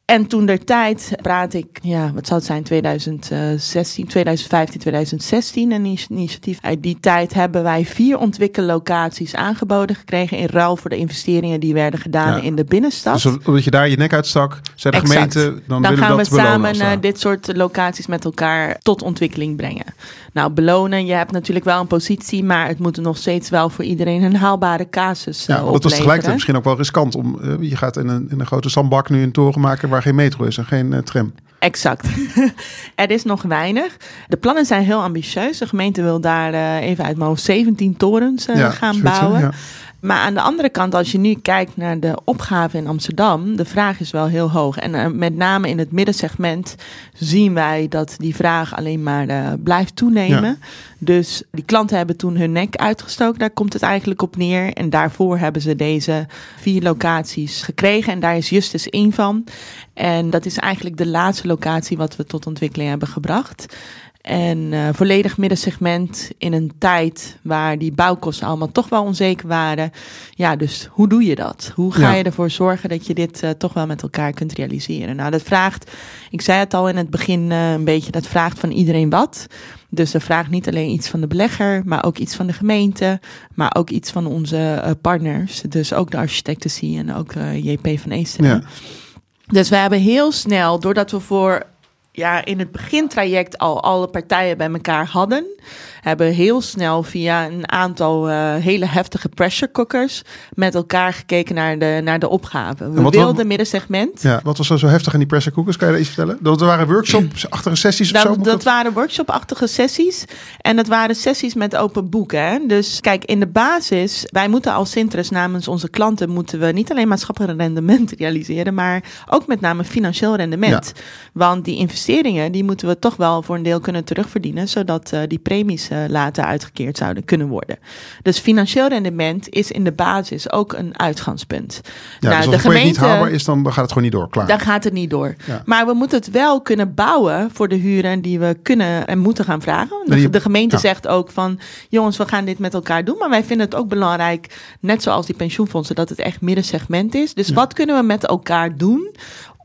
En toen der tijd praat ik, ja, wat zou het zijn, 2016, 2015, 2016, een initiatief. Uit die tijd hebben wij vier ontwikkellocaties aangeboden gekregen in ruil voor de investeringen die werden gedaan ja. in de binnenstad. Dus omdat je daar je nek uitstak, zei de exact. gemeente, dan, dan gaan we samen uh, dit soort locaties met elkaar tot ontwikkeling brengen. Nou, belonen, je hebt natuurlijk wel een positie, maar het moet nog steeds wel voor iedereen een haalbare casus uh, Ja, dat was tegelijkertijd misschien ook wel riskant. Om, uh, je gaat in een, in een grote zandbak nu een toren maken waar geen metro is en geen uh, tram. Exact. [laughs] er is nog weinig. De plannen zijn heel ambitieus. De gemeente wil daar uh, even uit mijn hoofd 17 torens uh, ja, gaan bouwen. Ja. Maar aan de andere kant, als je nu kijkt naar de opgave in Amsterdam, de vraag is wel heel hoog. En uh, met name in het middensegment zien wij dat die vraag alleen maar uh, blijft toenemen. Ja. Dus die klanten hebben toen hun nek uitgestoken, daar komt het eigenlijk op neer. En daarvoor hebben ze deze vier locaties gekregen. En daar is Justus één van. En dat is eigenlijk de laatste locatie wat we tot ontwikkeling hebben gebracht. En uh, volledig middensegment in een tijd waar die bouwkosten allemaal toch wel onzeker waren. Ja, dus hoe doe je dat? Hoe ga je ervoor zorgen dat je dit uh, toch wel met elkaar kunt realiseren? Nou, dat vraagt, ik zei het al in het begin uh, een beetje, dat vraagt van iedereen wat. Dus dat vraagt niet alleen iets van de belegger, maar ook iets van de gemeente, maar ook iets van onze partners. Dus ook de architectency en ook JP van Eesteren. Ja. Dus we hebben heel snel, doordat we voor ja, in het begintraject al alle partijen bij elkaar hadden, hebben heel snel via een aantal uh, hele heftige pressure cookers met elkaar gekeken naar de, naar de opgave. We wilden middensegment. Ja, wat was er zo heftig in die pressure cookers? Kan je dat iets vertellen? Dat waren workshop-achtige [clears throat] sessies of dat, zo? Dat waren workshop-achtige sessies. En dat waren sessies met open boeken. Dus kijk, in de basis, wij moeten als Sintres namens onze klanten moeten we niet alleen maatschappelijk rendement [laughs] realiseren, maar ook met name financieel rendement. Ja. Want die investeringen, die moeten we toch wel voor een deel kunnen terugverdienen, zodat uh, die premies uh, later uitgekeerd zouden kunnen worden. Dus financieel rendement is in de basis ook een uitgangspunt. Ja, nou, dus als de gemeente niet haalbaar is, dan gaat het gewoon niet door. Klaar. Dan gaat het niet door. Ja. Maar we moeten het wel kunnen bouwen voor de huren die we kunnen en moeten gaan vragen. De, de gemeente ja. zegt ook van, jongens, we gaan dit met elkaar doen. Maar wij vinden het ook belangrijk, net zoals die pensioenfondsen, dat het echt middensegment is. Dus wat kunnen we met elkaar doen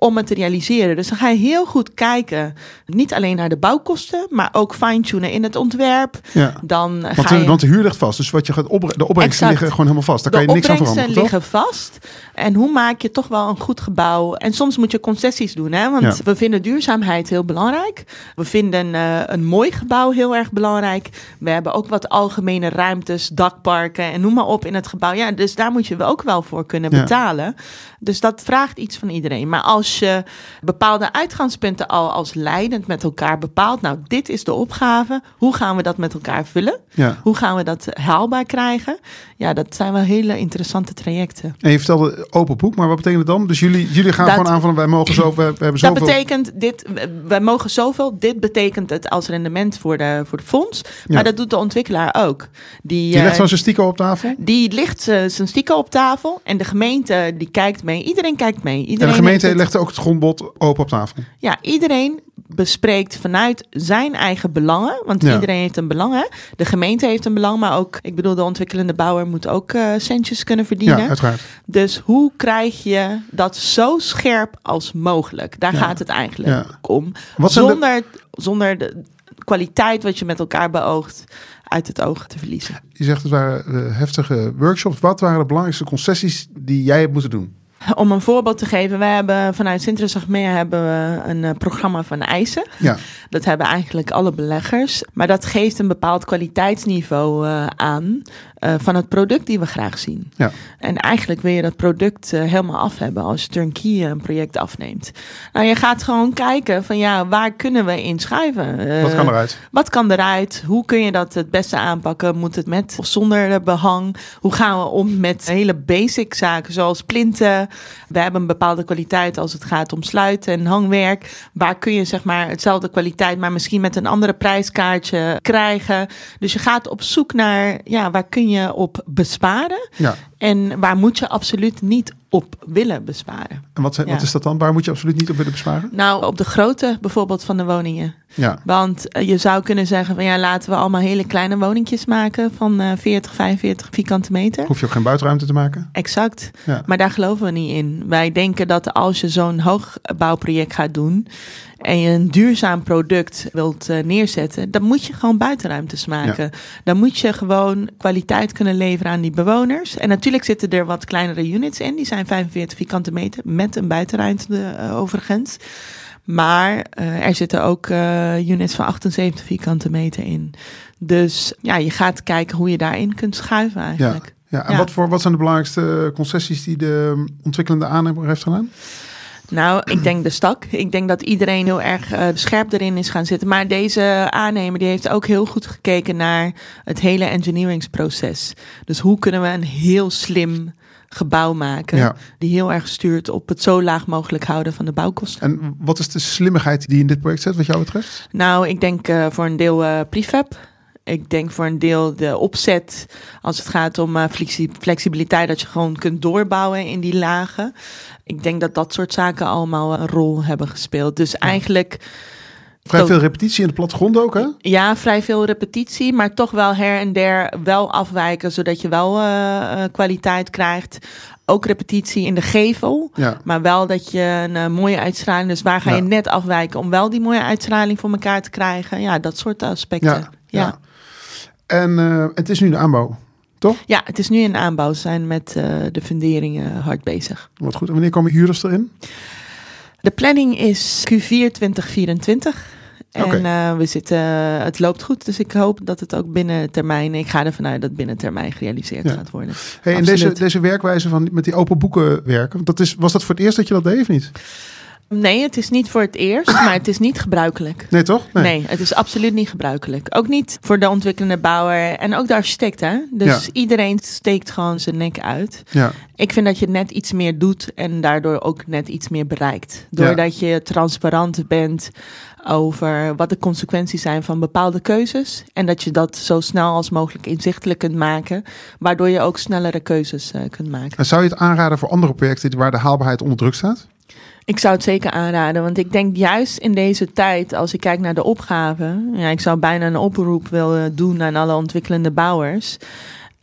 om het te realiseren. Dus dan ga je heel goed kijken, niet alleen naar de bouwkosten, maar ook fine-tunen in het ontwerp. Ja. Dan want, ga je... want de huur ligt vast, dus wat je gaat opbrengen, de opbrengsten liggen gewoon helemaal vast. Daar kan je niks aan veranderen. De liggen vast. En hoe maak je toch wel een goed gebouw? En soms moet je concessies doen, hè? want ja. we vinden duurzaamheid heel belangrijk. We vinden uh, een mooi gebouw heel erg belangrijk. We hebben ook wat algemene ruimtes, dakparken en noem maar op in het gebouw. Ja, dus daar moet je ook wel voor kunnen betalen. Ja. Dus dat vraagt iets van iedereen. Maar als je bepaalde uitgangspunten al als leidend met elkaar bepaalt, nou, dit is de opgave. Hoe gaan we dat met elkaar vullen? Ja. Hoe gaan we dat haalbaar krijgen? Ja, dat zijn wel hele interessante trajecten. En je vertelde open boek, maar wat betekent het dan? Dus jullie, jullie gaan Dat- gewoon aan van wij mogen zo, we, hebben zoveel. Dat betekent, dit, wij mogen zoveel. Dit betekent het als rendement voor de, voor de fonds. Maar Ja. dat doet de ontwikkelaar ook. Die, je legt eh, zo'n statistieken op tafel. die ligt eh, zijn stieken op tafel. En de gemeente die kijkt mee. Iedereen kijkt mee. En Iedereen de gemeente het- legt ook het grondbod open op tafel. Ja, iedereen bespreekt vanuit zijn eigen belangen. Want Ja. iedereen heeft een belang. Hè? De gemeente heeft een belang, maar ook, ik bedoel, de ontwikkelende bouwer moet ook eh, centjes kunnen verdienen. Ja, uiteraard. Dus hoe krijg je dat zo scherp als mogelijk? Daar Ja. gaat het eigenlijk Ja. om. Wat zijn de- Zonder, zonder de kwaliteit wat je met elkaar beoogt uit het oog te verliezen. Je zegt het waren eh, heftige workshops. Wat waren de belangrijkste concessies die jij hebt moeten doen? Om een voorbeeld te geven, wij hebben vanuit Sintres Achmea hebben we een eh, programma van eisen. Ja, Dat hebben eigenlijk alle beleggers. Maar dat geeft een bepaald kwaliteitsniveau eh, aan eh, van het product die we graag zien. ja. En eigenlijk wil je dat product eh, helemaal af hebben als je turnkey een project afneemt. Nou, je gaat gewoon kijken van ja, waar kunnen we in schuiven? Eh, Wat kan eruit? Wat kan eruit? Hoe kun je dat het beste aanpakken? Moet het met of zonder eh, behang? Hoe gaan we om met hele basic zaken zoals plinten? We hebben een bepaalde kwaliteit als het gaat om sluiten en hangwerk. Waar kun je zeg maar hetzelfde kwaliteit, maar misschien met een andere prijskaartje krijgen? Dus je gaat op zoek naar ja, waar kun je op besparen? Ja. En waar moet je absoluut niet op willen besparen? En wat, zijn- wat is dat dan? Waar moet je absoluut niet op willen besparen? Nou, op de grootte bijvoorbeeld van de woningen. Ja, Want eh, je zou kunnen zeggen van ja, laten we allemaal hele kleine woningjes maken van eh 40, 45 vierkante meter. hoef je ook geen buitenruimte te maken. Exact. Ja. Maar daar geloven we niet in. Wij denken dat als je zo'n hoogbouwproject gaat doen en je een duurzaam product wilt eh, neerzetten, dan moet je gewoon buitenruimtes maken. Dan moet je gewoon kwaliteit kunnen leveren aan die bewoners. En natuurlijk zitten er wat kleinere units in, die zijn 45 vierkante meter met een buitenruimte eh, overigens. Maar eh, er zitten ook eh, units van 78 vierkante meter in. Dus ja, je gaat kijken hoe je daarin kunt schuiven eigenlijk. ja. En Ja. Wat, voor, wat zijn de belangrijkste concessies die de ontwikkelende aannemer heeft gedaan? Nou, ik denk de stak. Ik denk dat iedereen heel erg eh, scherp erin is gaan zitten. Maar deze aannemer die heeft ook heel goed gekeken naar het hele engineeringsproces. Dus hoe kunnen we een heel slim gebouw maken Ja. die heel erg stuurt op het zo laag mogelijk houden van de bouwkosten. En wat is de slimmigheid die in dit project zit, wat jou betreft? Nou, ik denk eh, voor een deel eh prefab. Ik denk voor een deel de opzet als het gaat om eh, flexi- flexibiliteit, dat je gewoon kunt doorbouwen in die lagen. Ik denk dat dat soort zaken allemaal een rol hebben gespeeld. Dus eigenlijk Vrij veel repetitie in de plattegrond ook, hè? ja, vrij veel repetitie, maar toch wel her en der wel afwijken, zodat je wel eh, eh, kwaliteit krijgt. Ook repetitie in de gevel. Ja. Maar wel dat je een eh, mooie uitstraling. Dus waar ga Ja. je net afwijken om wel die mooie uitstraling voor elkaar te krijgen? Ja, dat soort aspecten. Ja, Ja, ja. ja. En het is nu de aanbouw, toch? het is nu in aanbouw. We zijn met de funderingen hard bezig. Wat goed. En wanneer komen huurders erin? De planning is Q4 2024. En eh, we zitten, het loopt goed, dus ik hoop dat het ook binnen termijn, ik ga ervan uit dat binnen termijn gerealiseerd Ja. gaat worden. Hey, en deze, deze werkwijze van met die open boeken werken, dat is, was dat voor het eerst dat je dat deed of niet? Nee, het is niet voor het eerst, maar het is niet gebruikelijk. Nee, toch? Nee. het is absoluut niet gebruikelijk. Ook niet voor de ontwikkelende bouwer en ook de architect. Hè? Dus Ja. iedereen steekt gewoon zijn nek uit. Ja, Ik vind dat je net iets meer doet en daardoor ook net iets meer bereikt. Ja. Doordat je transparant bent over wat de consequenties zijn van bepaalde keuzes. En dat je dat zo snel als mogelijk inzichtelijk kunt maken. Waardoor je ook snellere keuzes eh, kunt maken. en zou je het aanraden voor andere projecten waar de haalbaarheid onder druk staat? Ik zou het zeker aanraden, want ik denk juist in deze tijd, als ik kijk naar de opgave, ja, ik zou bijna een oproep willen doen aan alle ontwikkelende bouwers.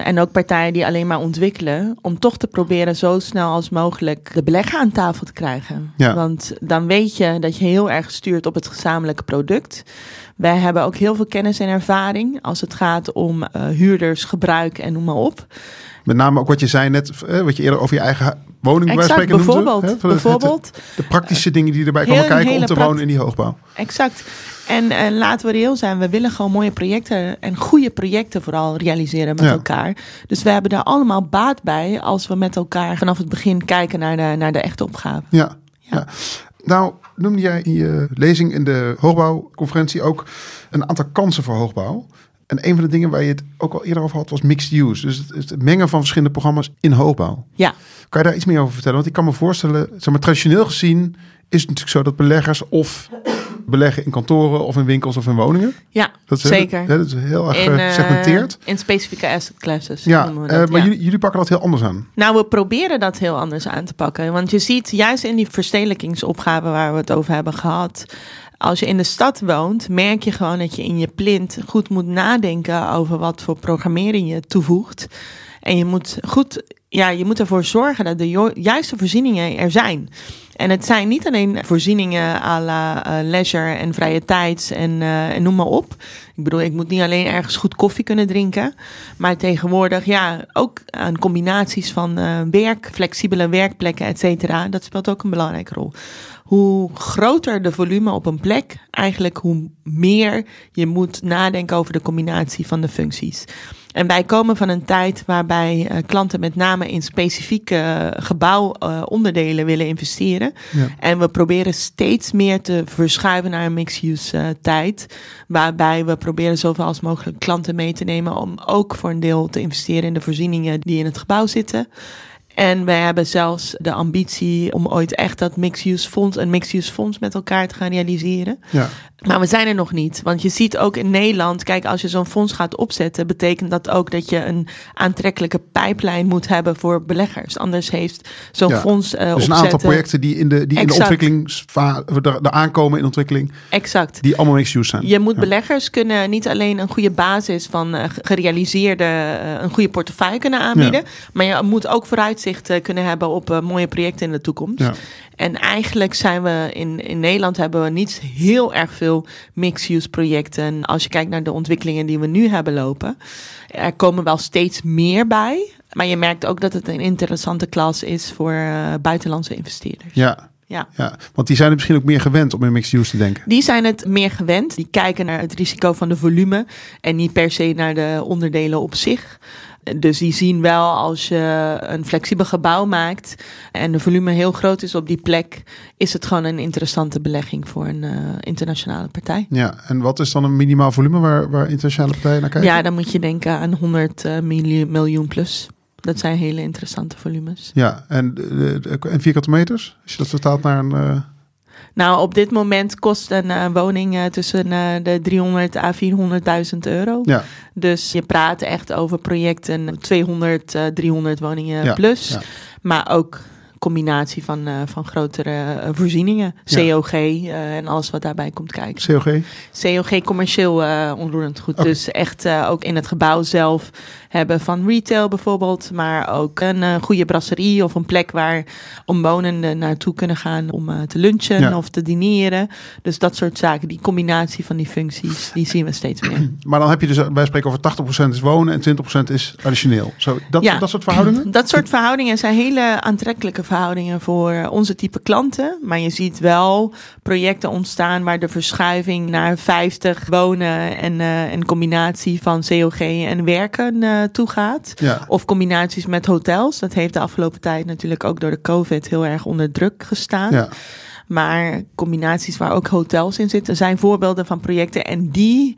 En ook partijen die alleen maar ontwikkelen, om toch te proberen zo snel als mogelijk de belegger aan tafel te krijgen. Ja. Want dan weet je dat je heel erg stuurt op het gezamenlijke product. Wij hebben ook heel veel kennis en ervaring als het gaat om eh, huurders, gebruik en noem maar op. Met name ook wat je zei net, eh, wat je eerder over je eigen woning Exact, spreken noemde, bijvoorbeeld. hè? Bijvoorbeeld [laughs] de praktische dingen die erbij Heel- komen kijken om te wonen in die hoogbouw. Exact. En, en laten we reëel zijn, we willen gewoon mooie projecten en goede projecten vooral realiseren met Ja. elkaar. Dus we hebben daar allemaal baat bij als we met elkaar vanaf het begin kijken naar de, naar de echte opgave. Ja. ja. Ja. Nou, noemde jij in je lezing in de hoogbouwconferentie ook een aantal kansen voor hoogbouw. En een van de dingen waar je het ook al eerder over had, was mixed use. Dus het, het mengen van verschillende programma's in hoogbouw. Ja, Kan je daar iets meer over vertellen? Want ik kan me voorstellen, zeg maar, traditioneel gezien is het natuurlijk zo dat beleggers of beleggen in kantoren of in winkels of in woningen. ja Dat is, zeker. dat is heel erg in, eh, eh, gesegmenteerd. in specifieke asset classes. Ja, noemen we eh, dat, maar ja. Jullie, jullie pakken dat heel anders aan. Nou, we proberen dat heel anders aan te pakken. Want je ziet juist in die verstedelijkingsopgave waar we het over hebben gehad. Als je in de stad woont, merk je gewoon dat je in je plint goed moet nadenken over wat voor programmering je toevoegt. En je moet goed, ja, je moet ervoor zorgen dat de juiste voorzieningen er zijn. En het zijn niet alleen voorzieningen à la eh, leisure en vrije tijd en, eh, en noem maar op. Ik bedoel, ik moet niet alleen ergens goed koffie kunnen drinken. Maar tegenwoordig, ja, ook aan combinaties van eh, werk, flexibele werkplekken, et cetera. Dat speelt ook een belangrijke rol. Hoe groter de volume op een plek, eigenlijk hoe meer je moet nadenken over de combinatie van de functies. En wij komen van een tijd waarbij eh, klanten met name in specifieke eh, gebouwonderdelen willen investeren. Ja. En we proberen steeds meer te verschuiven naar een mixed-use eh, tijd. Waarbij we proberen zoveel als mogelijk klanten mee te nemen om ook voor een deel te investeren in de voorzieningen die in het gebouw zitten. En wij hebben zelfs de ambitie om ooit echt dat mixed-use fonds, een mixed-use fonds met elkaar te gaan realiseren. Ja. Maar we zijn er nog niet. Want je ziet ook in Nederland, kijk, als je zo'n fonds gaat opzetten, betekent dat ook dat je een aantrekkelijke pijplijn moet hebben voor beleggers. Anders heeft zo'n Ja. fonds eh Dus een aantal projecten die in de, die in de ontwikkelingsfase, er aankomen in ontwikkeling, Exact. die allemaal mixed use zijn. Je moet Ja. beleggers kunnen niet alleen een goede basis van eh, gerealiseerde, eh, een goede portefeuille kunnen aanbieden, maar je moet ook vooruitzicht eh, kunnen hebben op eh, mooie projecten in de toekomst. Ja. En eigenlijk zijn we in, in Nederland hebben we niet heel erg veel mixed-use projecten. Als je kijkt naar de ontwikkelingen die we nu hebben lopen, er komen wel steeds meer bij. Maar je merkt ook dat het een interessante klas is voor eh, buitenlandse investeerders. Ja. Ja. ja, want die zijn er misschien ook meer gewend om in mixed use te denken. Die zijn het meer gewend. Die kijken naar het risico van de volume en niet per se naar de onderdelen op zich. Dus die zien wel als je een flexibel gebouw maakt en de volume heel groot is op die plek, is het gewoon een interessante belegging voor een eh, internationale partij. Ja, en wat is dan een minimaal volume waar, waar internationale partijen naar kijken? Ja, dan moet je denken aan 100 eh, miljoen, plus. Dat zijn hele interessante volumes. Ja, en, eh, en vierkante meters? Als je dat vertaalt naar een... Nou, op dit moment kost een eh, woning eh, tussen eh, de 300 à 400.000 euro. ja, Dus je praat echt over projecten 200, eh, 300 woningen Ja, plus. ja. Maar ook combinatie van, van grotere voorzieningen. COG en alles wat daarbij komt kijken. COG? COG commercieel onroerend goed. Dus echt ook in het gebouw zelf hebben van retail bijvoorbeeld. Maar ook een eh, goede brasserie of een plek waar omwonenden naartoe kunnen gaan om eh, te lunchen Ja. of te dineren. Dus dat soort zaken. Die combinatie van die functies, die zien we steeds meer. [clears throat] Maar dan heb je dus, wij spreken over 80% is wonen en 20% is additioneel. Zo, dat, Ja. dat soort verhoudingen? [clears throat] Dat soort verhoudingen zijn hele aantrekkelijke verhoudingen voor onze type klanten. Maar je ziet wel projecten ontstaan waar de verschuiving naar 50 wonen en eh, een combinatie van COG en werken eh toe gaat. Ja. Of combinaties met hotels. Dat heeft de afgelopen tijd natuurlijk ook door de COVID heel erg onder druk gestaan. Ja. Maar combinaties waar ook hotels in zitten, zijn voorbeelden van projecten. En die,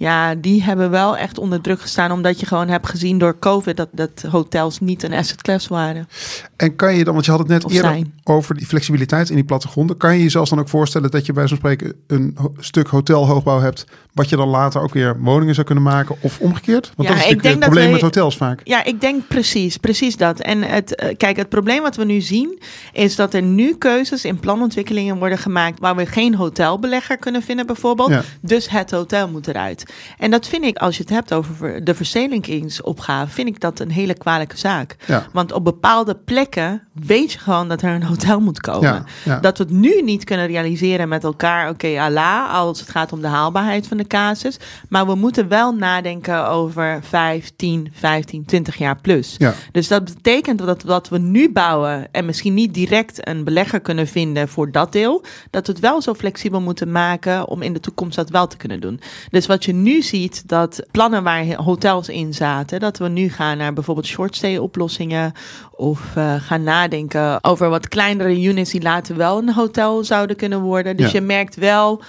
ja, die hebben wel echt onder druk gestaan. Omdat je gewoon hebt gezien door COVID dat, dat hotels niet een asset class waren. En kan je dan, want je had het net Of eerder zijn. over die flexibiliteit in die plattegronden. Kan je jezelf dan ook voorstellen dat je bij zo'n spreken een stuk hotelhoogbouw hebt, wat je dan later ook weer woningen zou kunnen maken of omgekeerd? Want Ja, dat is ik natuurlijk denk het probleem met hotels vaak. Ja, ik denk precies, precies dat. En het, eh, kijk, het probleem wat we nu zien, is dat er nu keuzes in planontwikkelingen worden gemaakt waar we geen hotelbelegger kunnen vinden, bijvoorbeeld. Ja. Dus het hotel moet eruit. En dat vind ik, als je het hebt over ver- de verstedelijkingsopgave, vind ik dat een hele kwalijke zaak. Ja. Want op bepaalde plekken weet je gewoon dat er een hotel moet komen. Ja, ja. Dat we het nu niet kunnen realiseren met elkaar, oké, Allah, als het gaat om de haalbaarheid van de casus. Maar we moeten wel nadenken over 5, 10, 15, 20 jaar plus. Dus dat betekent dat wat we nu bouwen en misschien niet direct een belegger kunnen vinden voor dat deel, dat we het wel zo flexibel moeten maken om in de toekomst dat wel te kunnen doen. Dus wat je nu ziet, dat plannen waar hotels in zaten, dat we nu gaan naar bijvoorbeeld shortstay oplossingen of eh, gaan nadenken over wat kleinere units die later wel een hotel zouden kunnen worden. Dus Ja. je merkt wel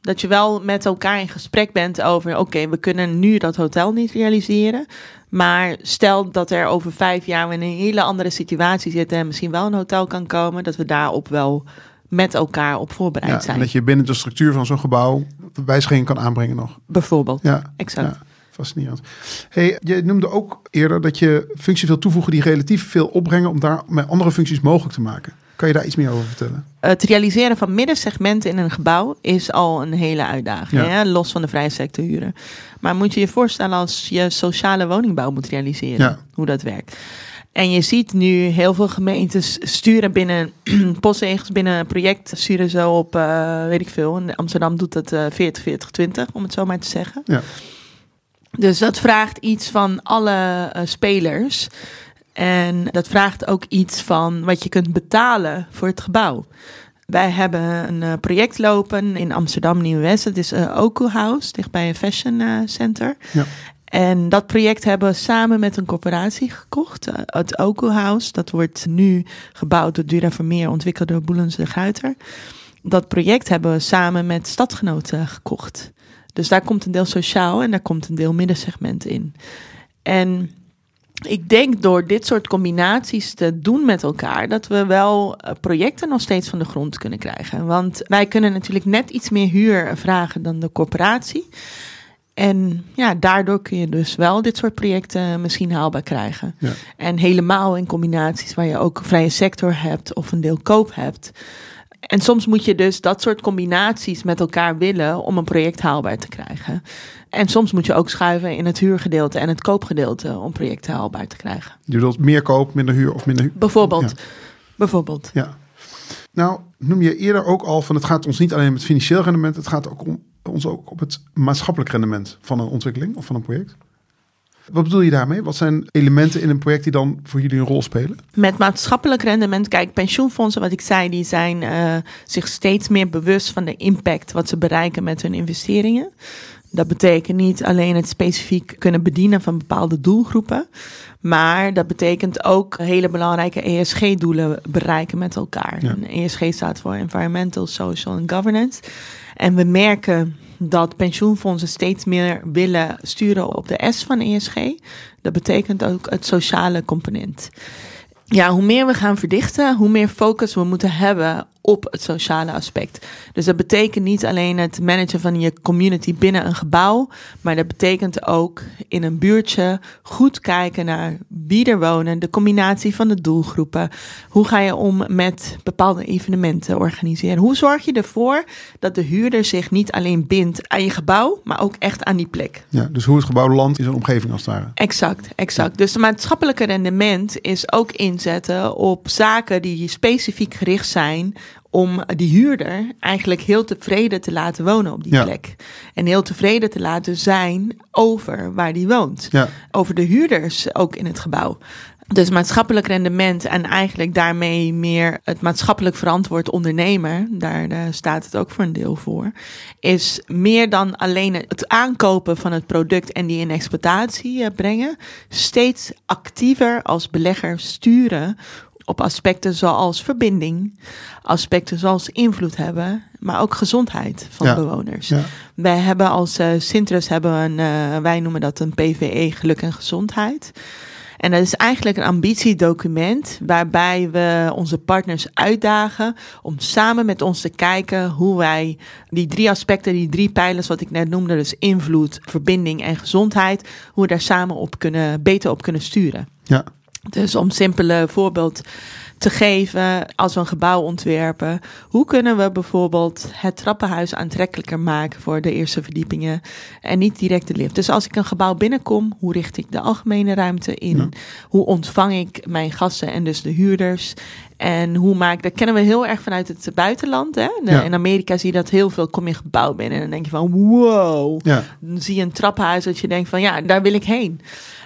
dat je wel met elkaar in gesprek bent over: oké, we kunnen nu dat hotel niet realiseren. Maar stel dat er over vijf jaar we in een hele andere situatie zitten en misschien wel een hotel kan komen, dat we daarop wel met elkaar op voorbereid Ja, en zijn. dat je binnen de structuur van zo'n gebouw wijzigingen kan aanbrengen nog. Bijvoorbeeld. Ja, Exact. ja. Fascinerend. Hey, je noemde ook eerder dat je functies wil toevoegen die relatief veel opbrengen om daar met andere functies mogelijk te maken. Kan je daar iets meer over vertellen? Het realiseren van middensegmenten in een gebouw is al een hele uitdaging. Ja. Hè? Los van de vrije sector huren. Maar moet je je voorstellen als je sociale woningbouw moet realiseren, Ja. hoe dat werkt. En je ziet nu heel veel gemeentes sturen binnen [clears throat] postzegels, binnen een project, sturen zo op, eh, weet ik veel. In Amsterdam doet het eh 40, 40, 20, om het zo maar te zeggen. Ja. Dus dat vraagt iets van alle eh, spelers. En dat vraagt ook iets van wat je kunt betalen voor het gebouw. Wij hebben een eh, project lopen in Amsterdam Nieuw-West. Het is uh, Oku House, dichtbij een fashion center. Ja. En dat project hebben we samen met een corporatie gekocht. eh, het Oku House, dat wordt nu gebouwd door Dura Vermeer, ontwikkeld door Boelens de Guiter. Dat project hebben we samen met stadgenoten gekocht. Dus daar komt een deel sociaal en daar komt een deel middensegment in. En ik denk door dit soort combinaties te doen met elkaar, dat we wel eh, projecten nog steeds van de grond kunnen krijgen. Want wij kunnen natuurlijk net iets meer huur vragen dan de corporatie. En ja, daardoor kun je dus wel dit soort projecten misschien haalbaar krijgen. Ja. En helemaal in combinaties waar je ook vrije sector hebt of een deel koop hebt. En soms moet je dus dat soort combinaties met elkaar willen om een project haalbaar te krijgen. En soms moet je ook schuiven in het huurgedeelte en het koopgedeelte om projecten haalbaar te krijgen. Je bedoelt meer koop, minder huur of minder huur? Bijvoorbeeld. Ja. Bijvoorbeeld. Ja. Nou, noem je eerder ook al van het gaat ons niet alleen om het financieel rendement, het gaat ook om ons ook op het maatschappelijk rendement van een ontwikkeling of van een project. Wat bedoel je daarmee? Wat zijn elementen in een project die dan voor jullie een rol spelen? Met maatschappelijk rendement, kijk, pensioenfondsen, wat ik zei, die zijn uh, zich steeds meer bewust van de impact wat ze bereiken met hun investeringen. Dat betekent niet alleen het specifiek kunnen bedienen van bepaalde doelgroepen, maar dat betekent ook hele belangrijke ESG-doelen bereiken met elkaar. Ja. ESG staat voor Environmental, Social en Governance. En we merken dat pensioenfondsen steeds meer willen sturen op de S van ESG. Dat betekent ook het sociale component. Ja, hoe meer we gaan verdichten, hoe meer focus we moeten hebben op het sociale aspect. Dus dat betekent niet alleen het managen van je community binnen een gebouw, maar dat betekent ook in een buurtje goed kijken naar wie er wonen, de combinatie van de doelgroepen. Hoe ga je om met bepaalde evenementen organiseren? Hoe zorg je ervoor dat de huurder zich niet alleen bindt aan je gebouw, maar ook echt aan die plek? Ja, dus hoe het gebouw landt in zo'n omgeving als het ware. Exact, exact. Dus het maatschappelijke rendement is ook inzetten op zaken die specifiek gericht zijn om die huurder eigenlijk heel tevreden te laten wonen op die Ja. plek. En heel tevreden te laten zijn over waar die woont. Ja. Over de huurders ook in het gebouw. Dus maatschappelijk rendement en eigenlijk daarmee meer het maatschappelijk verantwoord ondernemer, daar eh, staat het ook voor een deel voor, is meer dan alleen het aankopen van het product en die in exploitatie eh, brengen, steeds actiever als belegger sturen op aspecten zoals verbinding, aspecten zoals invloed hebben, maar ook gezondheid van Ja. bewoners. Ja. Wij hebben als uh, hebben een, uh, wij noemen dat een PVE geluk en gezondheid. En dat is eigenlijk een ambitiedocument waarbij we onze partners uitdagen om samen met ons te kijken hoe wij die drie aspecten, die drie pijlers wat ik net noemde, dus invloed, verbinding en gezondheid, hoe we daar samen op kunnen, beter op kunnen sturen. Ja. Dus om simpele voorbeeld te geven als we een gebouw ontwerpen. Hoe kunnen we bijvoorbeeld het trappenhuis aantrekkelijker maken voor de eerste verdiepingen en niet direct de lift? Dus als ik een gebouw binnenkom, hoe richt ik de algemene ruimte in? Ja. Hoe ontvang ik mijn gasten en dus de huurders? En hoe maak dat kennen we heel erg vanuit het buitenland. Hè? De- Ja. In Amerika zie je dat heel veel. Kom je gebouw binnen en dan denk je van wow. Ja. Dan zie je een trappenhuis dat je denkt van ja, daar wil ik heen.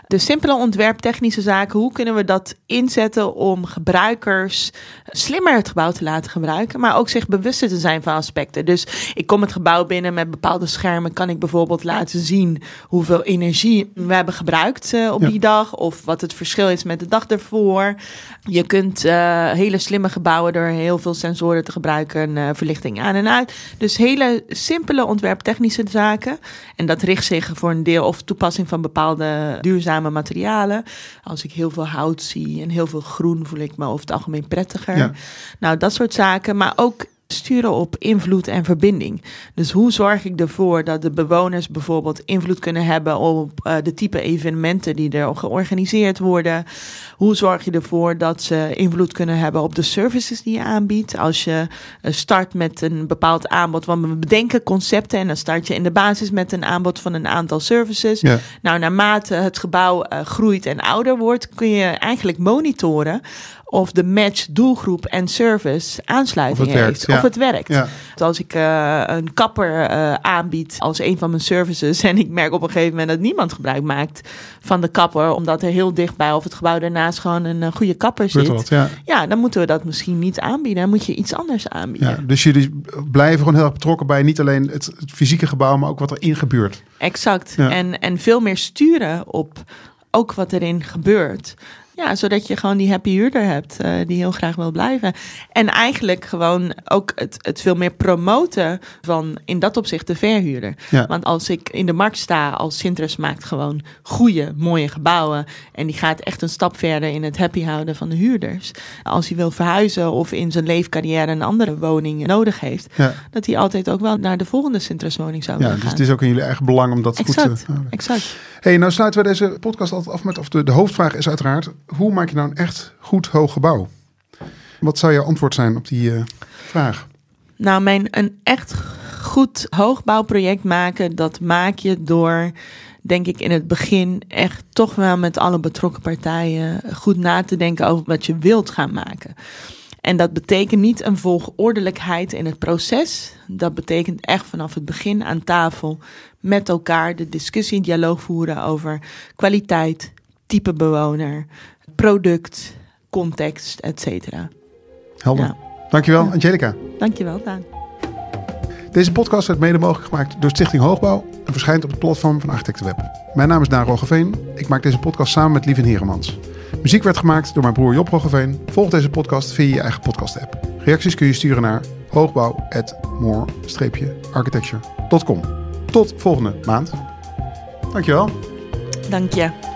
De simpele ontwerptechnische zaken, hoe kunnen we dat inzetten om gebruikers slimmer het gebouw te laten gebruiken, maar ook zich bewuster te zijn van aspecten. Dus ik kom het gebouw binnen met bepaalde schermen, kan ik bijvoorbeeld laten zien hoeveel energie we hebben gebruikt eh, op Ja. die dag, of wat het verschil is met de dag ervoor. Je kunt eh, hele slimme gebouwen door heel veel sensoren te gebruiken, eh, verlichting aan en uit. Dus hele simpele ontwerptechnische zaken. En dat richt zich voor een deel of toepassing van bepaalde duurzame materialen. Als ik heel veel hout zie en heel veel groen, voel ik me over het algemeen prettiger. Ja. Nou, dat soort zaken. Maar ook sturen op invloed en verbinding. Dus hoe zorg ik ervoor dat de bewoners bijvoorbeeld invloed kunnen hebben op uh, de type evenementen die er georganiseerd worden? Hoe zorg je ervoor dat ze invloed kunnen hebben op de services die je aanbiedt? Als je uh, start met een bepaald aanbod, want we bedenken concepten en dan start je in de basis met een aanbod van een aantal services. Ja. Nou, naarmate het gebouw uh, groeit en ouder wordt, kun je eigenlijk monitoren of de match doelgroep en service aansluiting Of het heeft. werkt, ja. Of het werkt. Ja. Dus Als ik uh, een kapper uh, aanbied als een van mijn services [laughs] en ik merk op een gegeven moment dat niemand gebruik maakt van de kapper, omdat er heel dichtbij of het gebouw daarnaast gewoon een uh, goede kapper zit. ja. Ja, dan moeten we dat misschien niet aanbieden. Dan moet je iets anders aanbieden. Dus jullie blijven gewoon heel erg betrokken bij niet alleen het, het fysieke gebouw, maar ook wat er in gebeurt. Exact. En, en veel meer sturen op ook wat erin gebeurt. Ja, zodat je gewoon die happy huurder hebt uh, die heel graag wil blijven. En eigenlijk gewoon ook het, het veel meer promoten van in dat opzicht de verhuurder. Ja. Want als ik in de markt sta als Sintres maakt gewoon goede, mooie gebouwen. En die gaat echt een stap verder in het happy houden van de huurders. Als hij wil verhuizen of in zijn leefcarrière een andere woning nodig heeft. Ja. Dat hij altijd ook wel naar de volgende Sintres woning zou Ja, dus gaan. het is ook in jullie eigen belang om dat exact, goed te houden. exact. Hey, nou sluiten we deze podcast altijd af met, of de, de hoofdvraag is uiteraard, hoe maak je nou een echt goed hoog gebouw? Wat zou jouw antwoord zijn op die uh, vraag? Nou, mijn een echt goed hoogbouwproject maken, dat maak je door, denk ik, in het begin echt toch wel met alle betrokken partijen goed na te denken over wat je wilt gaan maken. En dat betekent niet een volgordelijkheid in het proces. Dat betekent echt vanaf het begin aan tafel met elkaar de discussie en dialoog voeren over kwaliteit, type bewoner, product, context, et cetera. Helder. Ja. Dankjewel, Ja. Angelica. Dankjewel, Daan. Deze podcast werd mede mogelijk gemaakt door Stichting Hoogbouw en verschijnt op het platform van Architectenweb. Mijn naam is Daan Roggeveen. Ik maak deze podcast samen met Lieve Heremans. Muziek werd gemaakt door mijn broer Job Roggeveen. Volg deze podcast via je eigen podcast-app. Reacties kun je sturen naar hoogbouw.more-architecture.com. Tot volgende maand. Dankjewel. Dank je.